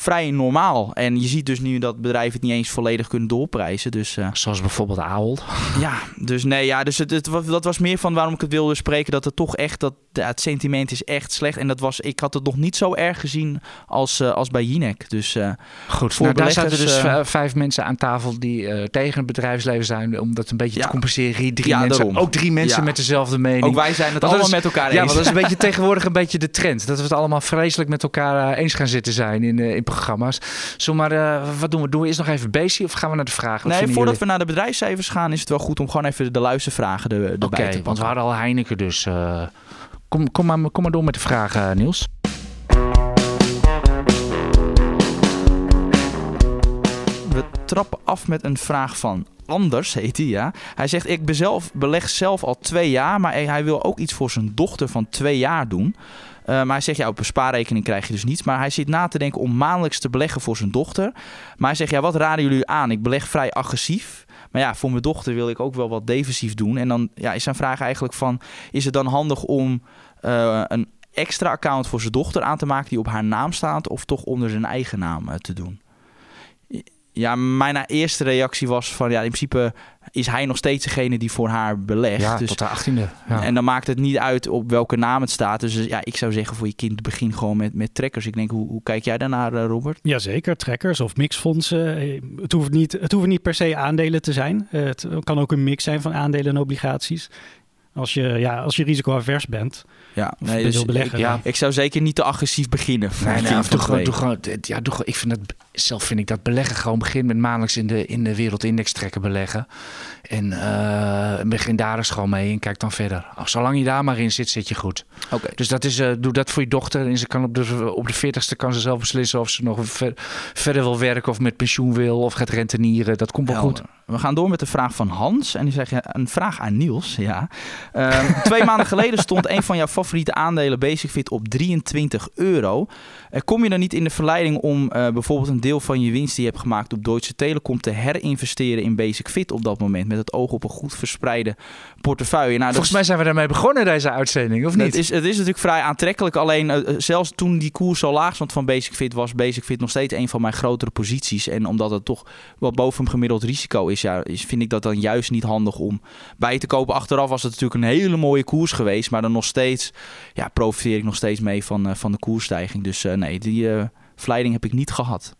vrij normaal. En je ziet dus nu dat bedrijven het niet eens volledig kunnen doorprijzen. Dus eh, Zoals bijvoorbeeld Ahold. ja, dus nee, ja, dus het, het, dat was meer van waarom ik het wilde spreken. Dat het toch echt, dat ja, het sentiment is echt slecht. En dat was, ik had het nog niet zo erg gezien als, eh, als bij Jinek. Dus eh, Goed, Voor nou, daar zaten dus vijf mensen aan tafel die tegen het bedrijfsleven zijn. Om dat een beetje Ja. te compenseren. Drie Ja, mensen, daarom. ook drie mensen Ja. met dezelfde mening. ook wij zijn het Want allemaal is- met elkaar ja, eens. want dat is een [laughs] beetje tegenwoordig een beetje de trend. Dat we het allemaal vreselijk met elkaar eens gaan zitten zijn in, in programma's. Zomaar, eh wat doen we? Doen we eerst nog even basic of gaan we naar de vragen? Wat Nee, voordat jullie? we naar de bedrijfscijfers gaan, is het wel goed om gewoon even de luistervragen er, erbij Oké, te want we pakken. hadden al Heineken dus. eh, kom, kom, maar, kom maar door met de vragen, Niels. We trappen af met een vraag van Anders, heet hij, ja. Hij zegt, ik bezelf, beleg zelf al twee jaar, maar hij wil ook iets voor zijn dochter van twee jaar doen. Eh, maar hij zegt, ja, op een spaarrekening krijg je dus niets. Maar hij zit na te denken om maandelijks te beleggen voor zijn dochter. Maar hij zegt, ja, wat raden jullie aan? Ik beleg vrij agressief. Maar ja, voor mijn dochter wil ik ook wel wat defensief doen. En dan ja, is zijn vraag eigenlijk van, is het dan handig om eh, een extra account voor zijn dochter aan te maken die op haar naam staat, of toch onder zijn eigen naam eh, te doen? Ja, mijn eerste reactie was van ja, in principe is hij nog steeds degene die voor haar belegt. Ja, dus, tot de achttiende. Ja. En dan maakt het niet uit op welke naam het staat. Dus ja, ik zou zeggen voor je kind begin gewoon met, met trekkers. Ik denk, hoe, hoe kijk jij daarnaar, eh, Robert? Jazeker, trekkers of mixfondsen. Eh, Het hoeft niet, het hoeven niet per se aandelen te zijn. Eh, Het kan ook een mix zijn van aandelen en obligaties. Als je, ja, als je risicoavers bent Ja, of nee, dus beleggen. ja. ik zou zeker niet te agressief beginnen. Nee, nee, of doe gewoon, twee. doe gewoon, ja, doe, ik vind dat, zelf vind ik dat beleggen gewoon begin met maandelijks in de, in de wereldindex trekken beleggen. En eh, begin daar eens gewoon mee en kijk dan verder. Zolang je daar maar in zit, zit je goed. Oké. Dus dat is, eh, doe dat voor je dochter. En ze kan op de, op de 40ste kan ze zelf beslissen of ze nog ver- verder wil werken of met pensioen wil of gaat rentenieren. Dat komt wel goed. We gaan door met de vraag van Hans. En die zegt een vraag aan Niels. Ja. Ehm, twee maanden geleden stond een van jouw favoriete aandelen Basic op 23 euro. Eh, kom je dan niet in de verleiding om eh, bijvoorbeeld een deel van je winst die je hebt gemaakt op Deutsche Telekom te herinvesteren in Basic Fit op dat moment? Met het oog op een goed verspreide portefeuille. Nou, Volgens mij zijn we daarmee begonnen deze uitzending, of niet? het is, het is natuurlijk vrij aantrekkelijk. Alleen eh, zelfs toen die koers zo laag stond van Basic Fit, was Basic Fit nog steeds een van mijn grotere posities. En omdat het toch wat boven gemiddeld risico is, ja, vind ik dat dan juist niet handig om bij te kopen. Achteraf was het natuurlijk een hele mooie koers geweest. Maar dan nog steeds ja, profiteer ik nog steeds mee van, eh, van de koersstijging. Dus eh, nee, die eh, verleiding heb ik niet gehad.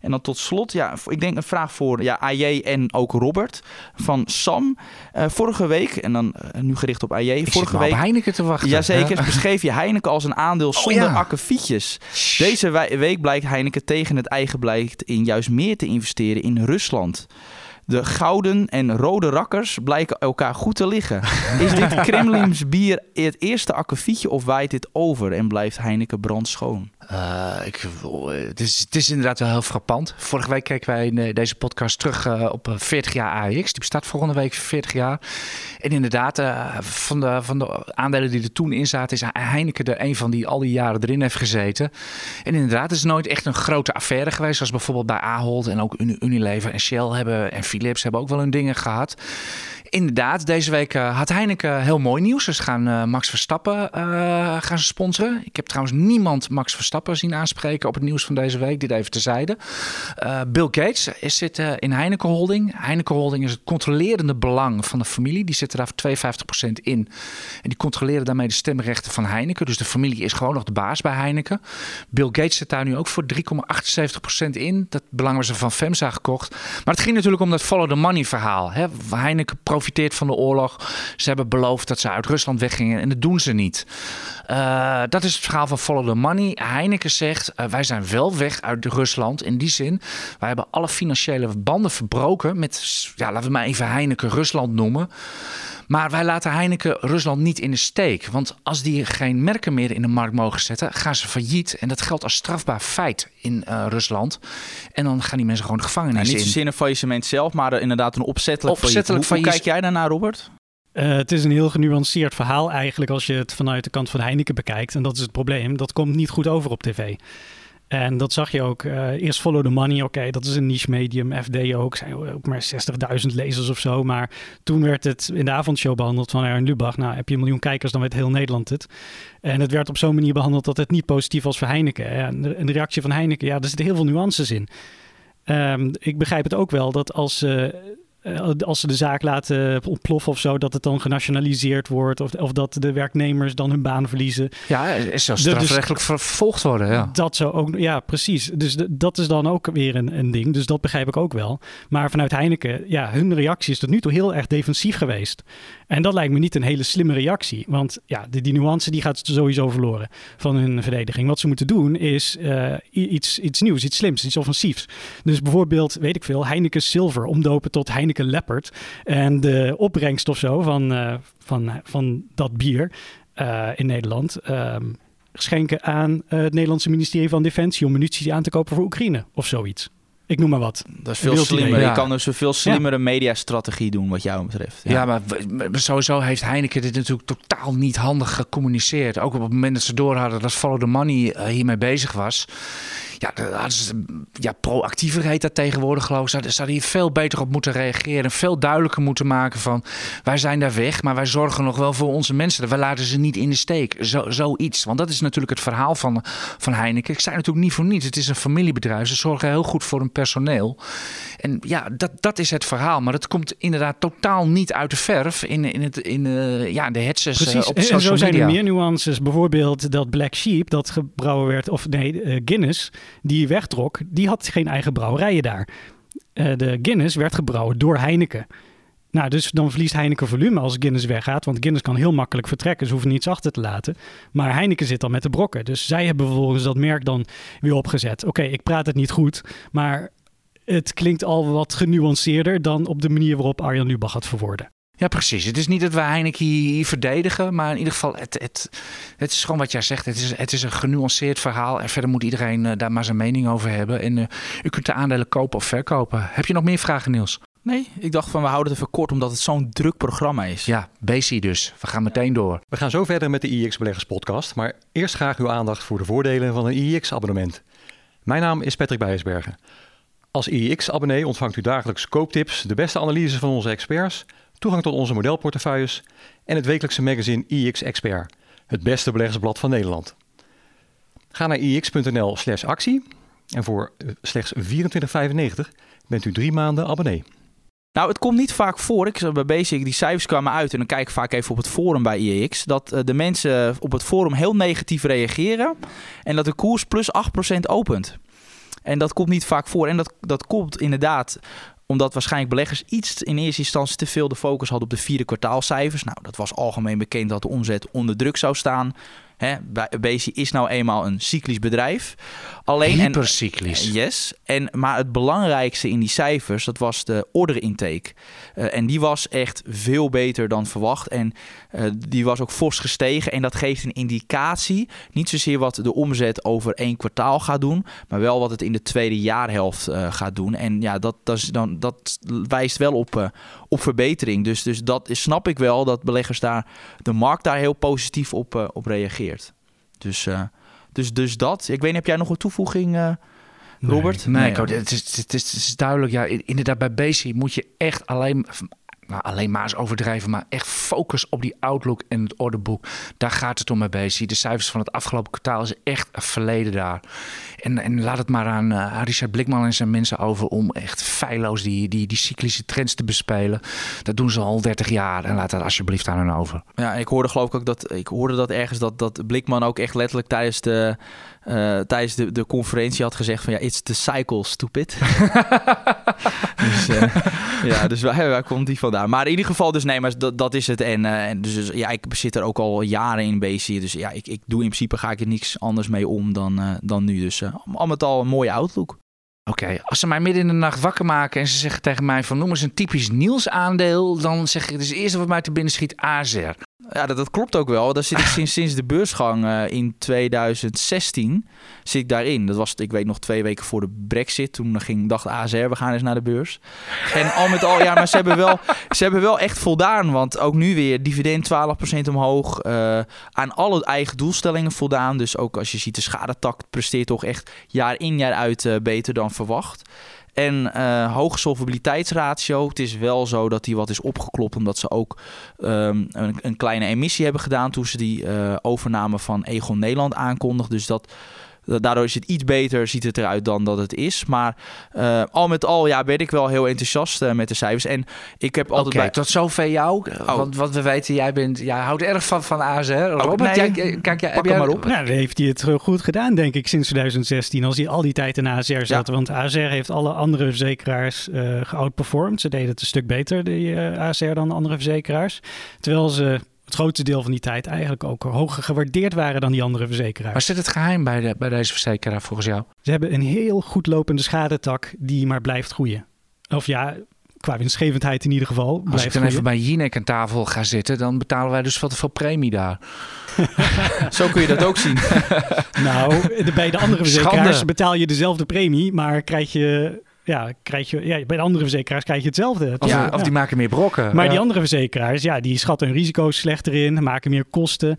En dan tot slot, ja, ik denk een vraag voor ja, AJ en ook Robert van Sam. Eh, vorige week, en dan eh, nu gericht op AJ. ik vorige week Heineken te wachten. Jazeker, Ja. beschreef je Heineken als een aandeel zonder ja. akkefietjes. Deze week blijkt Heineken tegen het eigen beleid in juist meer te investeren in Rusland. De gouden en rode rakkers blijken elkaar goed te liggen. Is dit [laughs] Kremlins bier het eerste akkefietje of waait dit over en blijft Heineken brandschoon? Eh, ik, eh, het, is, het is inderdaad wel heel frappant. Vorige week keken wij in eh, deze podcast terug eh, op eh, 40 jaar AX. Die bestaat volgende week 40 jaar. En inderdaad, van, de, van de aandelen die er toen in zaten, is Heineken er een van die al die jaren erin heeft gezeten. En inderdaad, het is nooit echt een grote affaire geweest. Zoals bijvoorbeeld bij Ahold en ook Uni- Unilever en Shell hebben en Philips hebben ook wel hun dingen gehad. Inderdaad, deze week eh, had Heineken heel mooi nieuws. Ze gaan eh, Max Verstappen eh, gaan sponsoren. Ik heb trouwens niemand Max Verstappen zien aanspreken op het nieuws van deze week. Dit even terzijde. Eh Bill Gates is, zit eh, in Heineken Holding. Heineken Holding is het controlerende belang van de familie. Die zitten daar voor 52% in. En die controleren daarmee de stemrechten van Heineken. Dus de familie is gewoon nog de baas bij Heineken. Bill Gates zit daar nu ook voor 3,78% in. Dat belang was er van FEMSA gekocht. Maar het ging natuurlijk om dat follow the money verhaal. Hè. Heineken geprofiteerd van de oorlog. Ze hebben beloofd dat ze uit Rusland weggingen en dat doen ze niet. Uh, dat is het verhaal van Follow the Money. Heineken zegt, uh, wij zijn wel weg uit Rusland. In die zin, wij hebben alle financiële banden verbroken met, ja, laten we maar even Heineken Rusland noemen. Maar wij laten Heineken Rusland niet in de steek. Want als die geen merken meer in de markt mogen zetten, gaan ze failliet. En dat geldt als strafbaar feit in uh, Rusland. En dan gaan die mensen gewoon de gevangenis nou, in. Niet zozeer een faillissement zelf, maar inderdaad een opzettelijk, opzettelijk failliet. Hoe, hoe kijk jij daarnaar, Robert? Uh, het is een heel genuanceerd verhaal eigenlijk als je het vanuit de kant van Heineken bekijkt. En dat is het probleem. Dat komt niet goed over op tv. En dat zag je ook. Uh, eerst Follow the Money, oké, dat is een niche medium. FD ook, zijn ook maar 60.000 lezers of zo. Maar toen werd het in de avondshow behandeld van Aaron Lubach. Nou, heb je een miljoen kijkers, dan weet heel Nederland het. En het werd op zo'n manier behandeld dat het niet positief was voor Heineken. En de, reactie van Heineken, ja, er zitten heel veel nuances in. Um, ik begrijp het ook wel dat als... Uh, als ze de zaak laten ontploffen of zo, dat het dan genationaliseerd wordt. Of, of dat de werknemers dan hun baan verliezen. Ja, is zo strafrechtelijk dus, vervolgd worden. Ja. Dat zou ook, ja, precies. Dus de, dat is dan ook weer een, een ding. Dus dat begrijp ik ook wel. Maar vanuit Heineken, ja, hun reactie is tot nu toe heel erg defensief geweest. En dat lijkt me niet een hele slimme reactie. Want ja, die, die nuance die gaat sowieso verloren van hun verdediging. Wat ze moeten doen is uh, iets, iets nieuws, iets slims, iets offensiefs. Dus bijvoorbeeld, weet ik veel, Heineken Silver omdopen tot Heineken Leopard. En de opbrengst of zo van, uh, van, van dat bier uh, in Nederland... Um, schenken aan het Nederlandse ministerie van Defensie om munitie aan te kopen voor Oekraïne of zoiets. Ik noem maar wat. Dat is veel slimmer. Ja. Je kan dus een veel slimmere ja. mediastrategie doen wat jou betreft. Ja. ja, maar sowieso heeft Heineken dit natuurlijk totaal niet handig gecommuniceerd. Ook op het moment dat ze door hadden dat Follow the Money uh, hiermee bezig was. Ja, hadden ze, ja, proactiever heet dat tegenwoordig geloof ik. Ze hadden, hadden hier veel beter op moeten reageren. Veel duidelijker moeten maken van... wij zijn daar weg, maar wij zorgen nog wel voor onze mensen. Wij laten ze niet in de steek. Zo, zoiets. Want dat is natuurlijk het verhaal van, van Heineken. Ik zei natuurlijk niet voor niets. Het is een familiebedrijf. Ze zorgen heel goed voor hun personeel. En ja, dat, dat is het verhaal. Maar dat komt inderdaad totaal niet uit de verf in, in, het, in uh, ja, de headsets Precies. Uh, op social en zo zijn media. er meer nuances. Bijvoorbeeld dat Black Sheep, dat gebrouwen werd... of nee, uh, Guinness die wegtrok, die had geen eigen brouwerijen daar. Uh, de Guinness werd gebrouwen door Heineken. Nou, dus dan verliest Heineken volume als Guinness weggaat. Want Guinness kan heel makkelijk vertrekken. Ze hoeven niets achter te laten. Maar Heineken zit dan met de brokken. Dus zij hebben vervolgens dat merk dan weer opgezet. Oké, ik praat het niet goed. Maar het klinkt al wat genuanceerder dan op de manier waarop Arjan Lubach het verwoorden. Ja, precies. Het is niet dat we Heineken hier verdedigen, maar in ieder geval, het, het, het is gewoon wat jij zegt. Het is, het is een genuanceerd verhaal en verder moet iedereen uh, daar maar zijn mening over hebben. En uh, u kunt de aandelen kopen of verkopen. Heb je nog meer vragen, Niels? Nee, ik dacht van we houden het even kort omdat het zo'n druk programma is. Ja, Basic dus. We gaan meteen door. We gaan zo verder met de IX Beleggers podcast, maar eerst graag uw aandacht voor de voordelen van een IX abonnement. Mijn naam is Patrick Bijsbergen. Als IX-abonnee ontvangt u dagelijks kooptips, de beste analyses van onze experts, toegang tot onze modelportefeuilles en het wekelijkse magazine IX Expert, het beste beleggersblad van Nederland. Ga naar ix.nl slash actie en voor slechts 24,95 bent u drie maanden abonnee. Nou, het komt niet vaak voor. Ik bij Basic, die cijfers kwamen uit en dan kijk ik vaak even op het forum bij IEX. Dat uh, de mensen op het forum heel negatief reageren en dat de koers plus 8% opent. En dat komt niet vaak voor. En dat, dat komt inderdaad omdat waarschijnlijk beleggers iets in eerste instantie te veel de focus hadden op de vierde kwartaalcijfers. Nou, dat was algemeen bekend dat de omzet onder druk zou staan. Hè, Bezi is nou eenmaal een cyclisch bedrijf. Alleen Hypercyclisch. En, yes. En, maar het belangrijkste in die cijfers, dat was de order intake. Uh, en die was echt veel beter dan verwacht. En uh, die was ook fors gestegen. En dat geeft een indicatie. Niet zozeer wat de omzet over één kwartaal gaat doen. Maar wel wat het in de tweede jaarhelft uh, gaat doen. En ja, dat, dat, is dan, dat wijst wel op, op verbetering. Dus, dus dat is, snap ik wel dat beleggers daar, de markt daar heel positief op, op reageert. Dus, uh, dus, dus dat. Ik weet niet, heb jij nog een toevoeging, uh, Robert? Nee, nee, nee het, is, het, is, het is duidelijk. Ja, inderdaad, bij Basic moet je echt alleen nou, alleen maar eens overdrijven, maar echt focus op die outlook en het orderboek. Daar gaat het om mee bezig. De cijfers van het afgelopen kwartaal is echt verleden daar. En, en laat het maar aan uh, Richard Blikman en zijn mensen over om echt feilloos die, die, die cyclische trends te bespelen. Dat doen ze al 30 jaar en laat dat alsjeblieft aan hen over. Ja, ik hoorde geloof ik ook dat, ik hoorde dat ergens dat, dat Blikman ook echt letterlijk tijdens de eh, tijdens de, de conferentie had gezegd van ja, it's the cycle, stupid. [laughs] dus uh, ja, dus waar, waar, komt die vandaan? Maar in ieder geval, dus nee, maar dat, dat is het. En, uh, en dus, dus, ja, ik zit er ook al jaren in bezig. Dus ja, ik, ik doe in principe ga ik er niks anders mee om dan, dan nu. Dus al met al een mooie outlook. Oké, als ze mij midden in de nacht wakker maken en ze zeggen tegen mij van noem eens een typisch Niels aandeel, dan zeg ik het is het eerste wat mij te binnen schiet AZR. Ja, dat, dat, klopt ook wel. Daar zit ik sinds, sinds de beursgang uh, in 2016 zit ik daarin. Dat was, ik weet nog, twee weken voor de brexit. Toen ging, dacht ASR, we gaan eens naar de beurs. En al met al, ja, maar ze hebben wel, ze hebben wel echt voldaan. Want ook nu weer dividend 12% omhoog. Uh, aan alle eigen doelstellingen voldaan. Dus ook als je ziet, de schadetak presteert toch echt jaar in jaar uit uh, beter dan verwacht. En uh, hoge solvabiliteitsratio. Het is wel zo dat die wat is opgeklopt omdat ze ook um, een, een, kleine emissie hebben gedaan toen ze die uh, overname van Egon Nederland aankondigden. Dus dat Daardoor is het iets beter, ziet het eruit dan dat het is. Maar uh, al met al ja, ben ik wel heel enthousiast uh, met de cijfers. En ik heb altijd okay, bij... tot zover jou. Oh. Want wat we weten, jij, bent, jij houdt erg van, van ASR. Robert, oh, nee, jij, kijk, jij, pak hem maar op. Nou, dan heeft hij het goed gedaan, denk ik, sinds 2016. Als hij al die tijd in ASR zat. Ja. Want ASR heeft alle andere verzekeraars uh, geoutperformed. Ze deden het een stuk beter, de ASR, dan andere verzekeraars. Terwijl ze het grootste deel van die tijd eigenlijk ook hoger gewaardeerd waren dan die andere verzekeraars. Waar zit het geheim bij, de, bij deze verzekeraar volgens jou? Ze hebben een heel goed lopende schadetak die maar blijft groeien. Of ja, qua winstgevendheid in ieder geval. Als ik dan even bij Jinek aan tafel ga zitten, dan betalen wij dus veel te veel premie daar. [laughs] Zo kun je dat ook zien. [laughs] nou, bij de andere verzekeraars betaal je dezelfde premie, maar krijg je ja, krijg je, ja, bij de andere verzekeraars krijg je hetzelfde. Of, ja, of die maken meer brokken. Maar die andere verzekeraars, ja, die schatten hun risico's slechter in, maken meer kosten.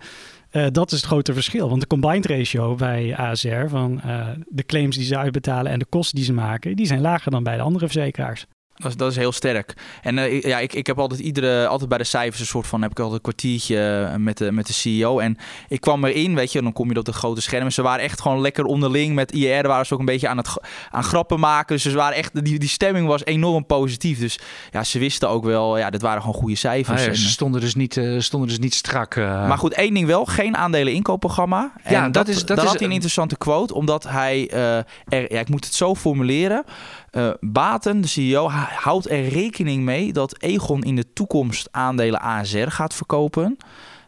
Uh, dat is het grote verschil. Want de combined ratio bij ASR van uh, de claims die ze uitbetalen en de kosten die ze maken, die zijn lager dan bij de andere verzekeraars. Dat is, dat is heel sterk. En uh, ja, ik, ik heb altijd iedere, altijd bij de cijfers een soort van, heb ik altijd een kwartiertje met de, met de CEO. En ik kwam erin, weet je, dan kom je op de grote schermen. Ze waren echt gewoon lekker onderling met IR. waren ze ook een beetje aan het aan grappen maken. Dus ze waren echt, die, die stemming was enorm positief. Dus ja, ze wisten ook wel, ja, dit waren gewoon goede cijfers. Ah, ja, ze stonden dus niet, uh, stonden dus niet strak. Uh... Maar goed, één ding wel, geen aandelen inkoopprogramma. En ja, dat, dat is, dat is, had hij een interessante quote, omdat hij, er, ja, ik moet het zo formuleren. Uh, Baten, de CEO, houdt er rekening mee dat Egon in de toekomst aandelen ASR gaat verkopen.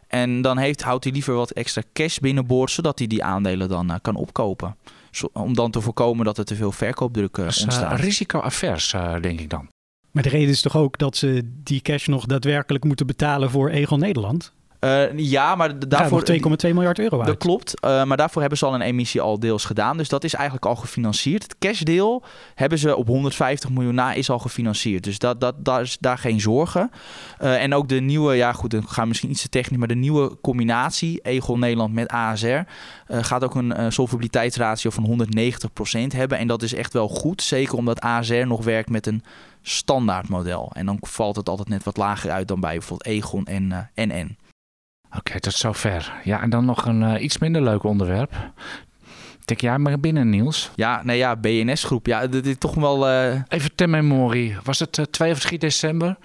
En dan heeft, houdt hij liever wat extra cash binnenboord, zodat hij die aandelen dan uh, kan opkopen. Zo, om dan te voorkomen dat er te veel verkoopdruk uh, ontstaat. Uh, risico-avers, denk ik dan. Maar de reden is toch ook dat ze die cash nog daadwerkelijk moeten betalen voor Egon Nederland? Uh, ja, maar daarvoor... 2,2 miljard euro uit. Dat klopt, uh, maar daarvoor hebben ze al een emissie al deels gedaan. Dus dat is eigenlijk al gefinancierd. Het cashdeel hebben ze op 150 miljoen na is al gefinancierd. Dus dat, dat, daar is daar geen zorgen. Uh, en ook de nieuwe, ja goed, dan gaan misschien iets te technisch, maar de nieuwe combinatie Egon Nederland met ASR gaat ook een solvabiliteitsratio van 190% hebben. En dat is echt wel goed, zeker omdat ASR nog werkt met een standaard model. En dan valt het altijd net wat lager uit dan bij bijvoorbeeld Egon en NN. Oké, okay, tot zover. Ja, en dan nog een uh, iets minder leuk onderwerp. Tik jij maar binnen, Niels. Ja, nee, ja, BNS-groep. Ja, dit is toch wel... Uh... Even ter memorie. Was het uh, 2 of 3 december?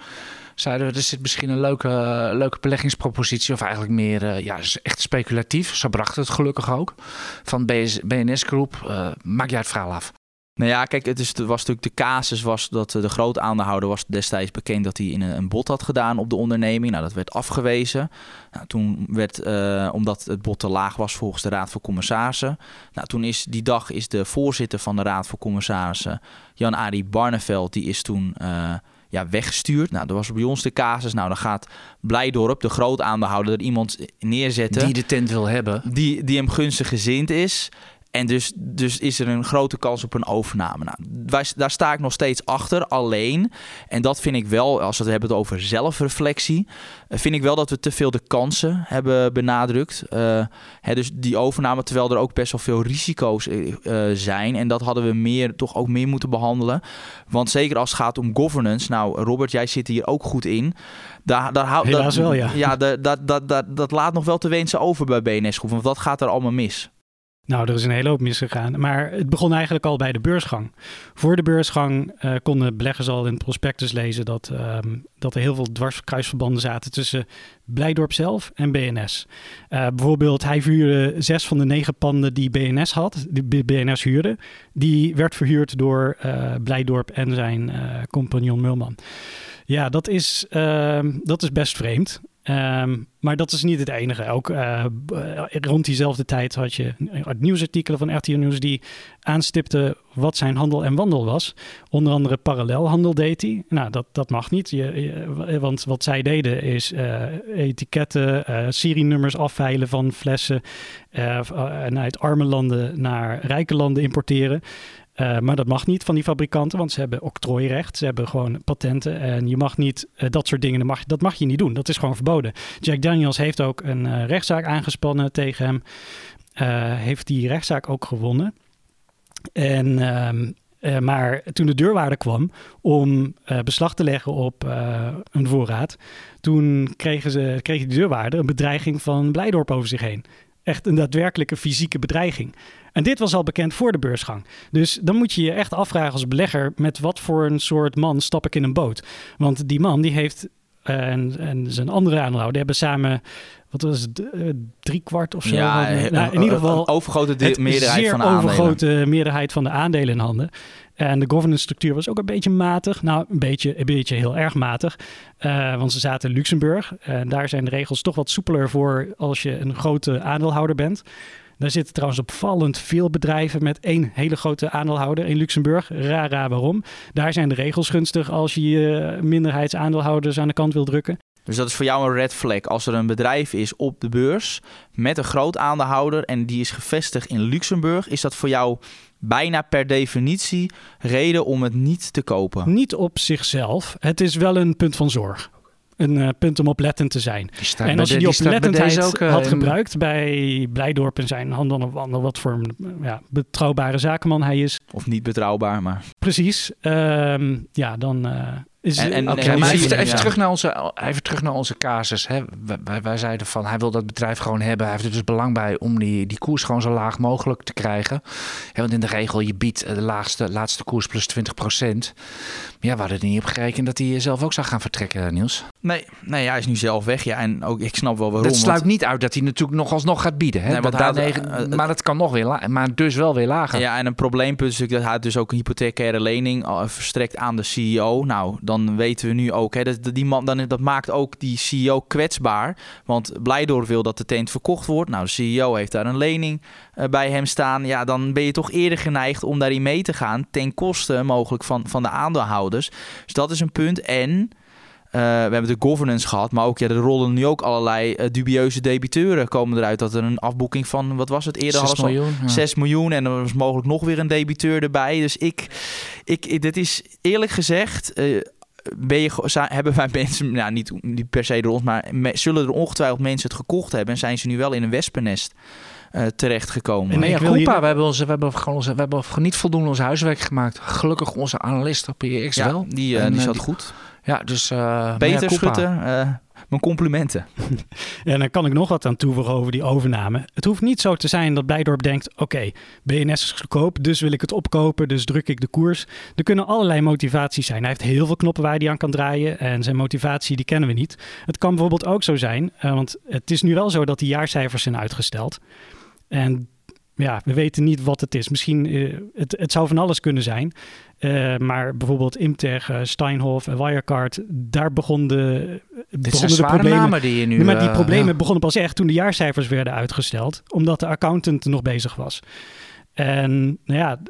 Zeiden we, er zit misschien een leuke, leuke beleggingspropositie. Of eigenlijk meer, ja, echt speculatief. Zo bracht het gelukkig ook. Van BNS-groep. maak jij het verhaal af. Nou ja, kijk, het, is, het was natuurlijk de casus was dat de grote aandeelhouder was destijds bekend dat hij in een, een bod had gedaan op de onderneming. Nou, dat werd afgewezen. Nou, toen werd, uh, omdat het bod te laag was volgens de Raad van Commissarissen. Nou, toen is die dag is de voorzitter van de Raad van Commissarissen, Jan-Arie Barneveld, die is toen... Uh, ja, weggestuurd. Nou, dat was bij ons de casus. Nou, dan gaat Blijdorp, de groot aandeelhouder, er iemand neerzetten. Die de tent wil hebben. Die, die hem gunstig gezind is. En dus, dus is er een grote kans op een overname. Nou, wij, daar sta ik nog steeds achter. Alleen, en dat vind ik wel, als we het hebben over zelfreflectie, eh, vind ik wel dat we te veel de kansen hebben benadrukt. Uh, hè, dus die overname, terwijl er ook best wel veel risico's uh, zijn. En dat hadden we meer, toch ook meer moeten behandelen. Want zeker als het gaat om governance. Nou, Robert, jij zit hier ook goed in. Daar, daar houdt Helaas wel, ja. Ja, dat, dat, dat, dat, dat laat nog wel te wensen over bij BNS Groep. Want wat gaat er allemaal mis? Nou, er is een hele hoop misgegaan. Maar het begon eigenlijk al bij de beursgang. Voor de beursgang uh, konden beleggers al in prospectus lezen dat, ehm, dat er heel veel dwarskruisverbanden zaten tussen Blijdorp zelf en BNS. Uh, bijvoorbeeld, hij vuurde zes van de negen panden die BNS had, die BNS huurde. Die werd verhuurd door uh, Blijdorp en zijn compagnon Mulman. Ja, dat is, ehm, dat is best vreemd. Um, maar dat is niet het enige. Ook uh, rond diezelfde tijd had je nieuwsartikelen van RTL Nieuws die aanstipten wat zijn handel en wandel was. Onder andere parallelhandel deed hij. Nou, dat, dat mag niet. Je, want wat zij deden is etiketten, uh, serienummers afveilen van flessen en uit arme landen naar rijke landen importeren. Uh, maar dat mag niet van die fabrikanten, want ze hebben octrooirecht. Ze hebben gewoon patenten. En je mag niet uh, dat soort dingen, mag, dat mag je niet doen. Dat is gewoon verboden. Jack Daniels heeft ook een uh, rechtszaak aangespannen tegen hem. heeft die rechtszaak ook gewonnen. En, ehm, maar toen de deurwaarder kwam om beslag te leggen op een voorraad, toen kregen ze, kreeg de deurwaarder een bedreiging van Blijdorp over zich heen. Echt een daadwerkelijke fysieke bedreiging. En dit was al bekend voor de beursgang. Dus dan moet je je echt afvragen als belegger... met wat voor een soort man stap ik in een boot? Want die man die heeft... Uh, en, en zijn andere aandeelhouder hebben samen wat was het, uh, drie kwart of zo. Ja, nou, in ieder geval een overgrote meerderheid van de overgrote meerderheid van de aandelen in handen. En de governance structuur was ook een beetje matig. Nou, een beetje, een beetje heel erg matig. Uh, want ze zaten in Luxemburg. En daar zijn de regels toch wat soepeler voor als je een grote aandeelhouder bent. Daar zitten trouwens opvallend veel bedrijven met één hele grote aandeelhouder in Luxemburg. Rara waarom. Daar zijn de regels gunstig als je je minderheidsaandeelhouders aan de kant wil drukken. Dus dat is voor jou een red flag. Als er een bedrijf is op de beurs met een groot aandeelhouder en die is gevestigd in Luxemburg, is dat voor jou bijna per definitie reden om het niet te kopen? Niet op zichzelf. Het is wel een punt van zorg een uh, punt om oplettend te zijn. En als je die, die oplettendheid ook, uh, had gebruikt bij Blijdorp en zijn handen of ander wat voor een ja, betrouwbare zakenman hij is. Of niet betrouwbaar, maar... Precies. Uh, ja, dan, uh, is, en, en, okay, maar even, even, terug naar onze, even terug naar onze casus. Hè. Wij, wij, zeiden van hij wil dat bedrijf gewoon hebben. Hij heeft er dus belang bij om die, die koers gewoon zo laag mogelijk te krijgen. want in de regel, je biedt de laagste, laatste koers plus 20 procent. Ja, we hadden er niet op gerekend dat hij zelf ook zou gaan vertrekken, Niels. Nee, nee hij is nu zelf weg. Ja, en ook ik snap wel waarom. Dat sluit niet uit dat hij natuurlijk nog alsnog gaat bieden. Hè? Nee, dat, dat, uh, maar dat kan nog weer lager. Maar dus wel weer lager. Ja, en een probleempunt is natuurlijk dat hij dus ook een hypothecaire lening verstrekt aan de CEO. Nou, dan weten we nu ook, hè, dat, die man, dan, dat maakt ook die CEO kwetsbaar. Want Blijdorp wil dat de tent verkocht wordt. Nou, de CEO heeft daar een lening uh, bij hem staan. Ja, dan ben je toch eerder geneigd om daarin mee te gaan. Ten koste mogelijk van, van de aandeelhouders. Dus dat is een punt. En uh, we hebben de governance gehad, maar ook ja, er rollen nu ook allerlei uh, dubieuze debiteuren komen eruit. Dat er een afboeking van, wat was het eerder? 6 miljoen. Ja. 6 miljoen en er was mogelijk nog weer een debiteur erbij. Dus ik, ik, ik dit is eerlijk gezegd... Uh, ben je, hebben wij [laughs] mensen, nou niet, niet per se door ons, maar me, zullen er ongetwijfeld mensen het gekocht hebben en zijn ze nu wel in een wespennest uh, terechtgekomen. Nee, ja, Koepa, we hebben, onze, we, hebben gewoon onze, we hebben niet voldoende ons huiswerk gemaakt. Gelukkig onze analist op PX ja, wel. Die, uh, en, die zat die, goed. Ja, dus... Uh, Peter Schutter, uh, mijn complimenten. [laughs] en dan kan ik nog wat aan toevoegen over die overname. Het hoeft niet zo te zijn dat Blijdorp denkt... oké, BNS is goedkoop, dus wil ik het opkopen... dus druk ik de koers. Er kunnen allerlei motivaties zijn. Hij heeft heel veel knoppen waar hij aan kan draaien... en zijn motivatie die kennen we niet. Het kan bijvoorbeeld ook zo zijn... Uh, want het is nu wel zo dat die jaarcijfers zijn uitgesteld... En ja, we weten niet wat het is. Misschien, uh, het, het zou van alles kunnen zijn. Uh, maar bijvoorbeeld Imtech, uh, Steinhoff en Wirecard, daar begon de, begonnen de problemen. Die je nu, maar die problemen ja. begonnen pas echt toen de jaarcijfers werden uitgesteld, omdat de accountant nog bezig was. En nou ja,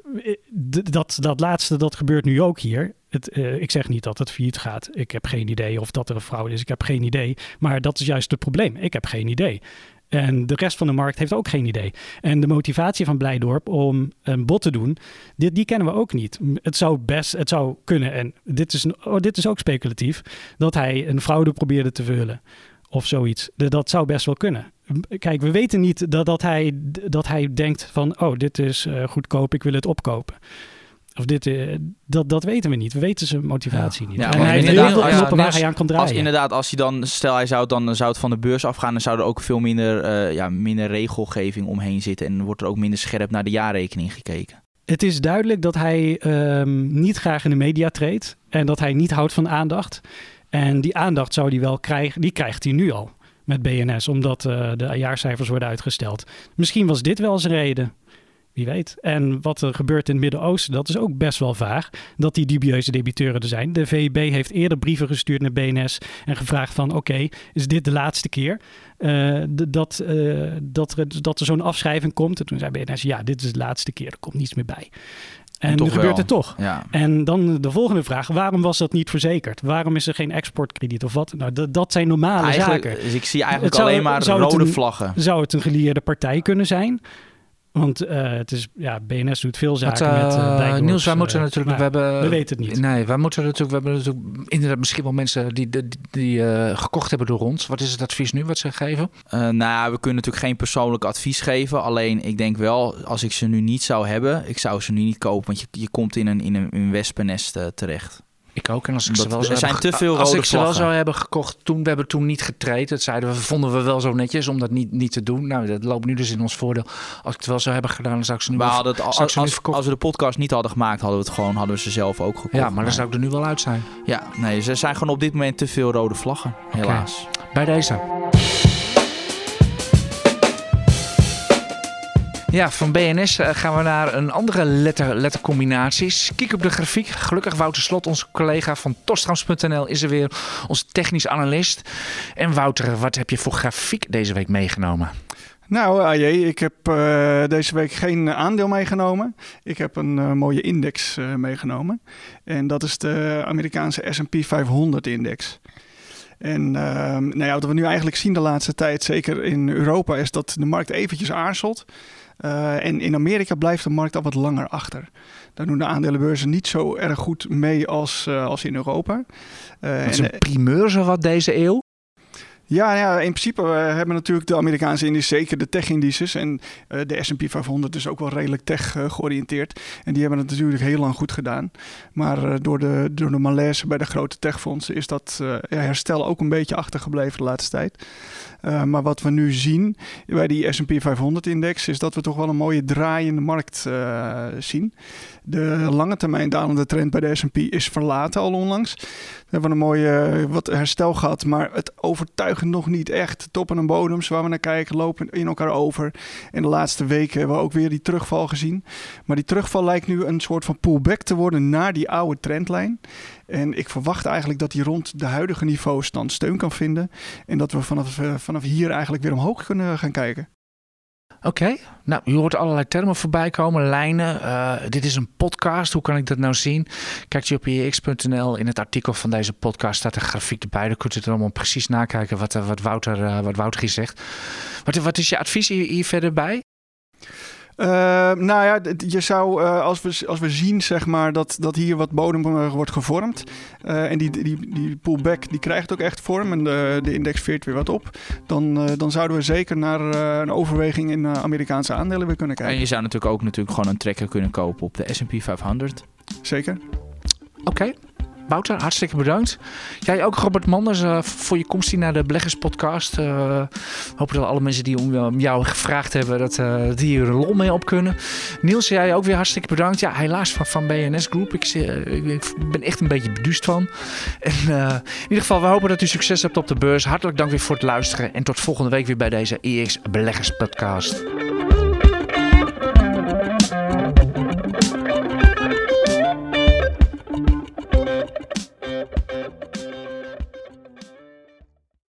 dat, dat laatste, dat gebeurt nu ook hier. Het, uh, ik zeg niet dat het failliet gaat. Ik heb geen idee of dat er een fraude is. Ik heb geen idee. Maar dat is juist het probleem. Ik heb geen idee. En de rest van de markt heeft ook geen idee. En de motivatie van Blijdorp om een bod te doen, die, kennen we ook niet. Het zou best, het zou kunnen, en dit is, oh, dit is ook speculatief, dat hij een fraude probeerde te vullen of zoiets. Dat zou best wel kunnen. Kijk, we weten niet dat, dat, hij, dat hij denkt van, oh, dit is uh, goedkoop, ik wil het opkopen. Of dit, eh, dat, dat weten we niet. We weten zijn motivatie niet. Ja, en hij heeft heel als- waar hij aan kan draaien. Als inderdaad, als hij dan, stel hij zou dan zou het van de beurs afgaan, dan zou er ook veel minder, eh, ja, minder regelgeving omheen zitten. En wordt er ook minder scherp naar de jaarrekening gekeken. Het is duidelijk dat hij ehm, niet graag in de media treedt. En dat hij niet houdt van aandacht. En die aandacht zou hij wel krijgen. Die krijgt hij nu al met BNS. Omdat eh, de jaarcijfers worden uitgesteld. Misschien was dit wel zijn reden. Wie weet. En wat er gebeurt in het Midden-Oosten, dat is ook best wel vaag. Dat die dubieuze debiteuren er zijn. De VEB heeft eerder brieven gestuurd naar BNS en gevraagd van... oké, is dit de laatste keer eh, dat, eh, dat er, dat er zo'n afschrijving komt? En toen zei BNS, ja, dit is de laatste keer. Er komt niets meer bij. En, nu gebeurt wel. het toch. Ja. En dan de volgende vraag, waarom was dat niet verzekerd? Waarom is er geen exportkrediet of wat? Nou, dat, zijn normale Eigenlijk, zaken. dus ik zie eigenlijk zou- alleen maar rode een- vlaggen. Zou het een gelieerde partij kunnen zijn? Want eh, het is, ja, BNS doet veel zaken met Dijkdorps, Niels, wij moeten natuurlijk... maar we, hebben, we weten het niet. Nee, wij moeten natuurlijk... We hebben natuurlijk inderdaad misschien wel mensen die, die, die eh, gekocht hebben door ons. Wat is het advies nu wat ze geven? Eh, nou, ja, we kunnen natuurlijk geen persoonlijk advies geven. Alleen ik denk wel, als ik ze nu niet zou hebben, ik zou ze nu niet kopen. Want je, je komt in een, in een, in een wespennest terecht. Ik ook. En als ik ze wel er zijn te veel Als ik ze wel zou hebben gekocht toen, we hebben toen niet getraind. Dat zeiden we, vonden we wel zo netjes om dat niet, niet te doen. Nou, dat loopt nu dus in ons voordeel. Als ik het wel zou hebben gedaan, dan zou ik ze nu We hadden het, als we de podcast niet hadden gemaakt, hadden we het gewoon, hadden we ze zelf ook gekocht. Ja, maar dan zou ik er nu wel uit zijn. Ja, nee, ze zijn gewoon op dit moment te veel rode vlaggen, helaas. Bij deze. Ja, van BNS eh, gaan we naar een andere letter, lettercombinaties. Kijk op de grafiek. Gelukkig Wouter Slot, onze collega van Tostrams.nl, is er weer. Onze technisch analist. En Wouter, wat heb je voor grafiek deze week meegenomen? Nou, AJ, ik heb eh, deze week geen aandeel meegenomen. Ik heb een eh, mooie index eh, meegenomen. En dat is de Amerikaanse S&P 500-index. En ehm, nou ja, wat we nu eigenlijk zien de laatste tijd, zeker in Europa, is dat de markt eventjes aarzelt. Eh, en in Amerika blijft de markt al wat langer achter. Daar doen de aandelenbeurzen niet zo erg goed mee als, eh, als in Europa. Dat is en, een primeur zo wat deze eeuw. Ja, ja, in principe hebben natuurlijk de Amerikaanse indices, zeker de tech-indices en eh, de S&P 500 is ook wel redelijk tech eh, georiënteerd. En die hebben het natuurlijk heel lang goed gedaan. Maar eh, door, de, door de malaise bij de grote techfondsen is dat herstel ook een beetje achtergebleven de laatste tijd. Maar wat we nu zien bij die S&P 500-index is dat we toch wel een mooie draaiende markt zien. De lange termijn dalende trend bij de S&P is verlaten al onlangs. We hebben een mooie wat herstel gehad, maar het overtuigt nog niet echt. Toppen en bodems waar we naar kijken lopen in elkaar over. En de laatste weken hebben we ook weer die terugval gezien. Maar die terugval lijkt nu een soort van pullback te worden naar die oude trendlijn. En ik verwacht eigenlijk dat die rond de huidige niveaus dan steun kan vinden. En dat we vanaf, eh, vanaf hier eigenlijk weer omhoog kunnen gaan kijken. Oké, nou, je hoort allerlei termen voorbij komen, lijnen. Eh, dit is een podcast, hoe kan ik dat nou zien? Kijkt je op ix.nl, in het artikel van deze podcast staat een grafiek erbij. Dan kunt u het allemaal precies nakijken wat, eh, wat, Wouter, eh, wat Wouter hier zegt. Wat, wat is je advies hier, hier verder bij? Eh, nou ja, je zou, eh, als, we, als we zien zeg maar, dat, dat hier wat bodem eh, wordt gevormd. eh, en die, die, die pullback die krijgt ook echt vorm. En de, de index veert weer wat op. Dan, dan zouden we zeker naar een overweging in Amerikaanse aandelen weer kunnen En kijken. je zou natuurlijk ook natuurlijk gewoon een trekker kunnen kopen op de S&P 500. Zeker. Oké, Wouter, hartstikke bedankt. Jij ook, Robert Manders, eh, voor je komst hier naar de Beleggerspodcast. Uh, hopen dat alle mensen die om, om jou gevraagd hebben, dat die hier een lol mee op kunnen. Niels, jij ook weer hartstikke bedankt. Ja, helaas van, van BNS Group. Ik, ik, ben echt een beetje beduust van. En in ieder geval, we hopen dat u succes hebt op de beurs. Hartelijk dank weer voor het luisteren. En tot volgende week weer bij deze EX Beleggerspodcast.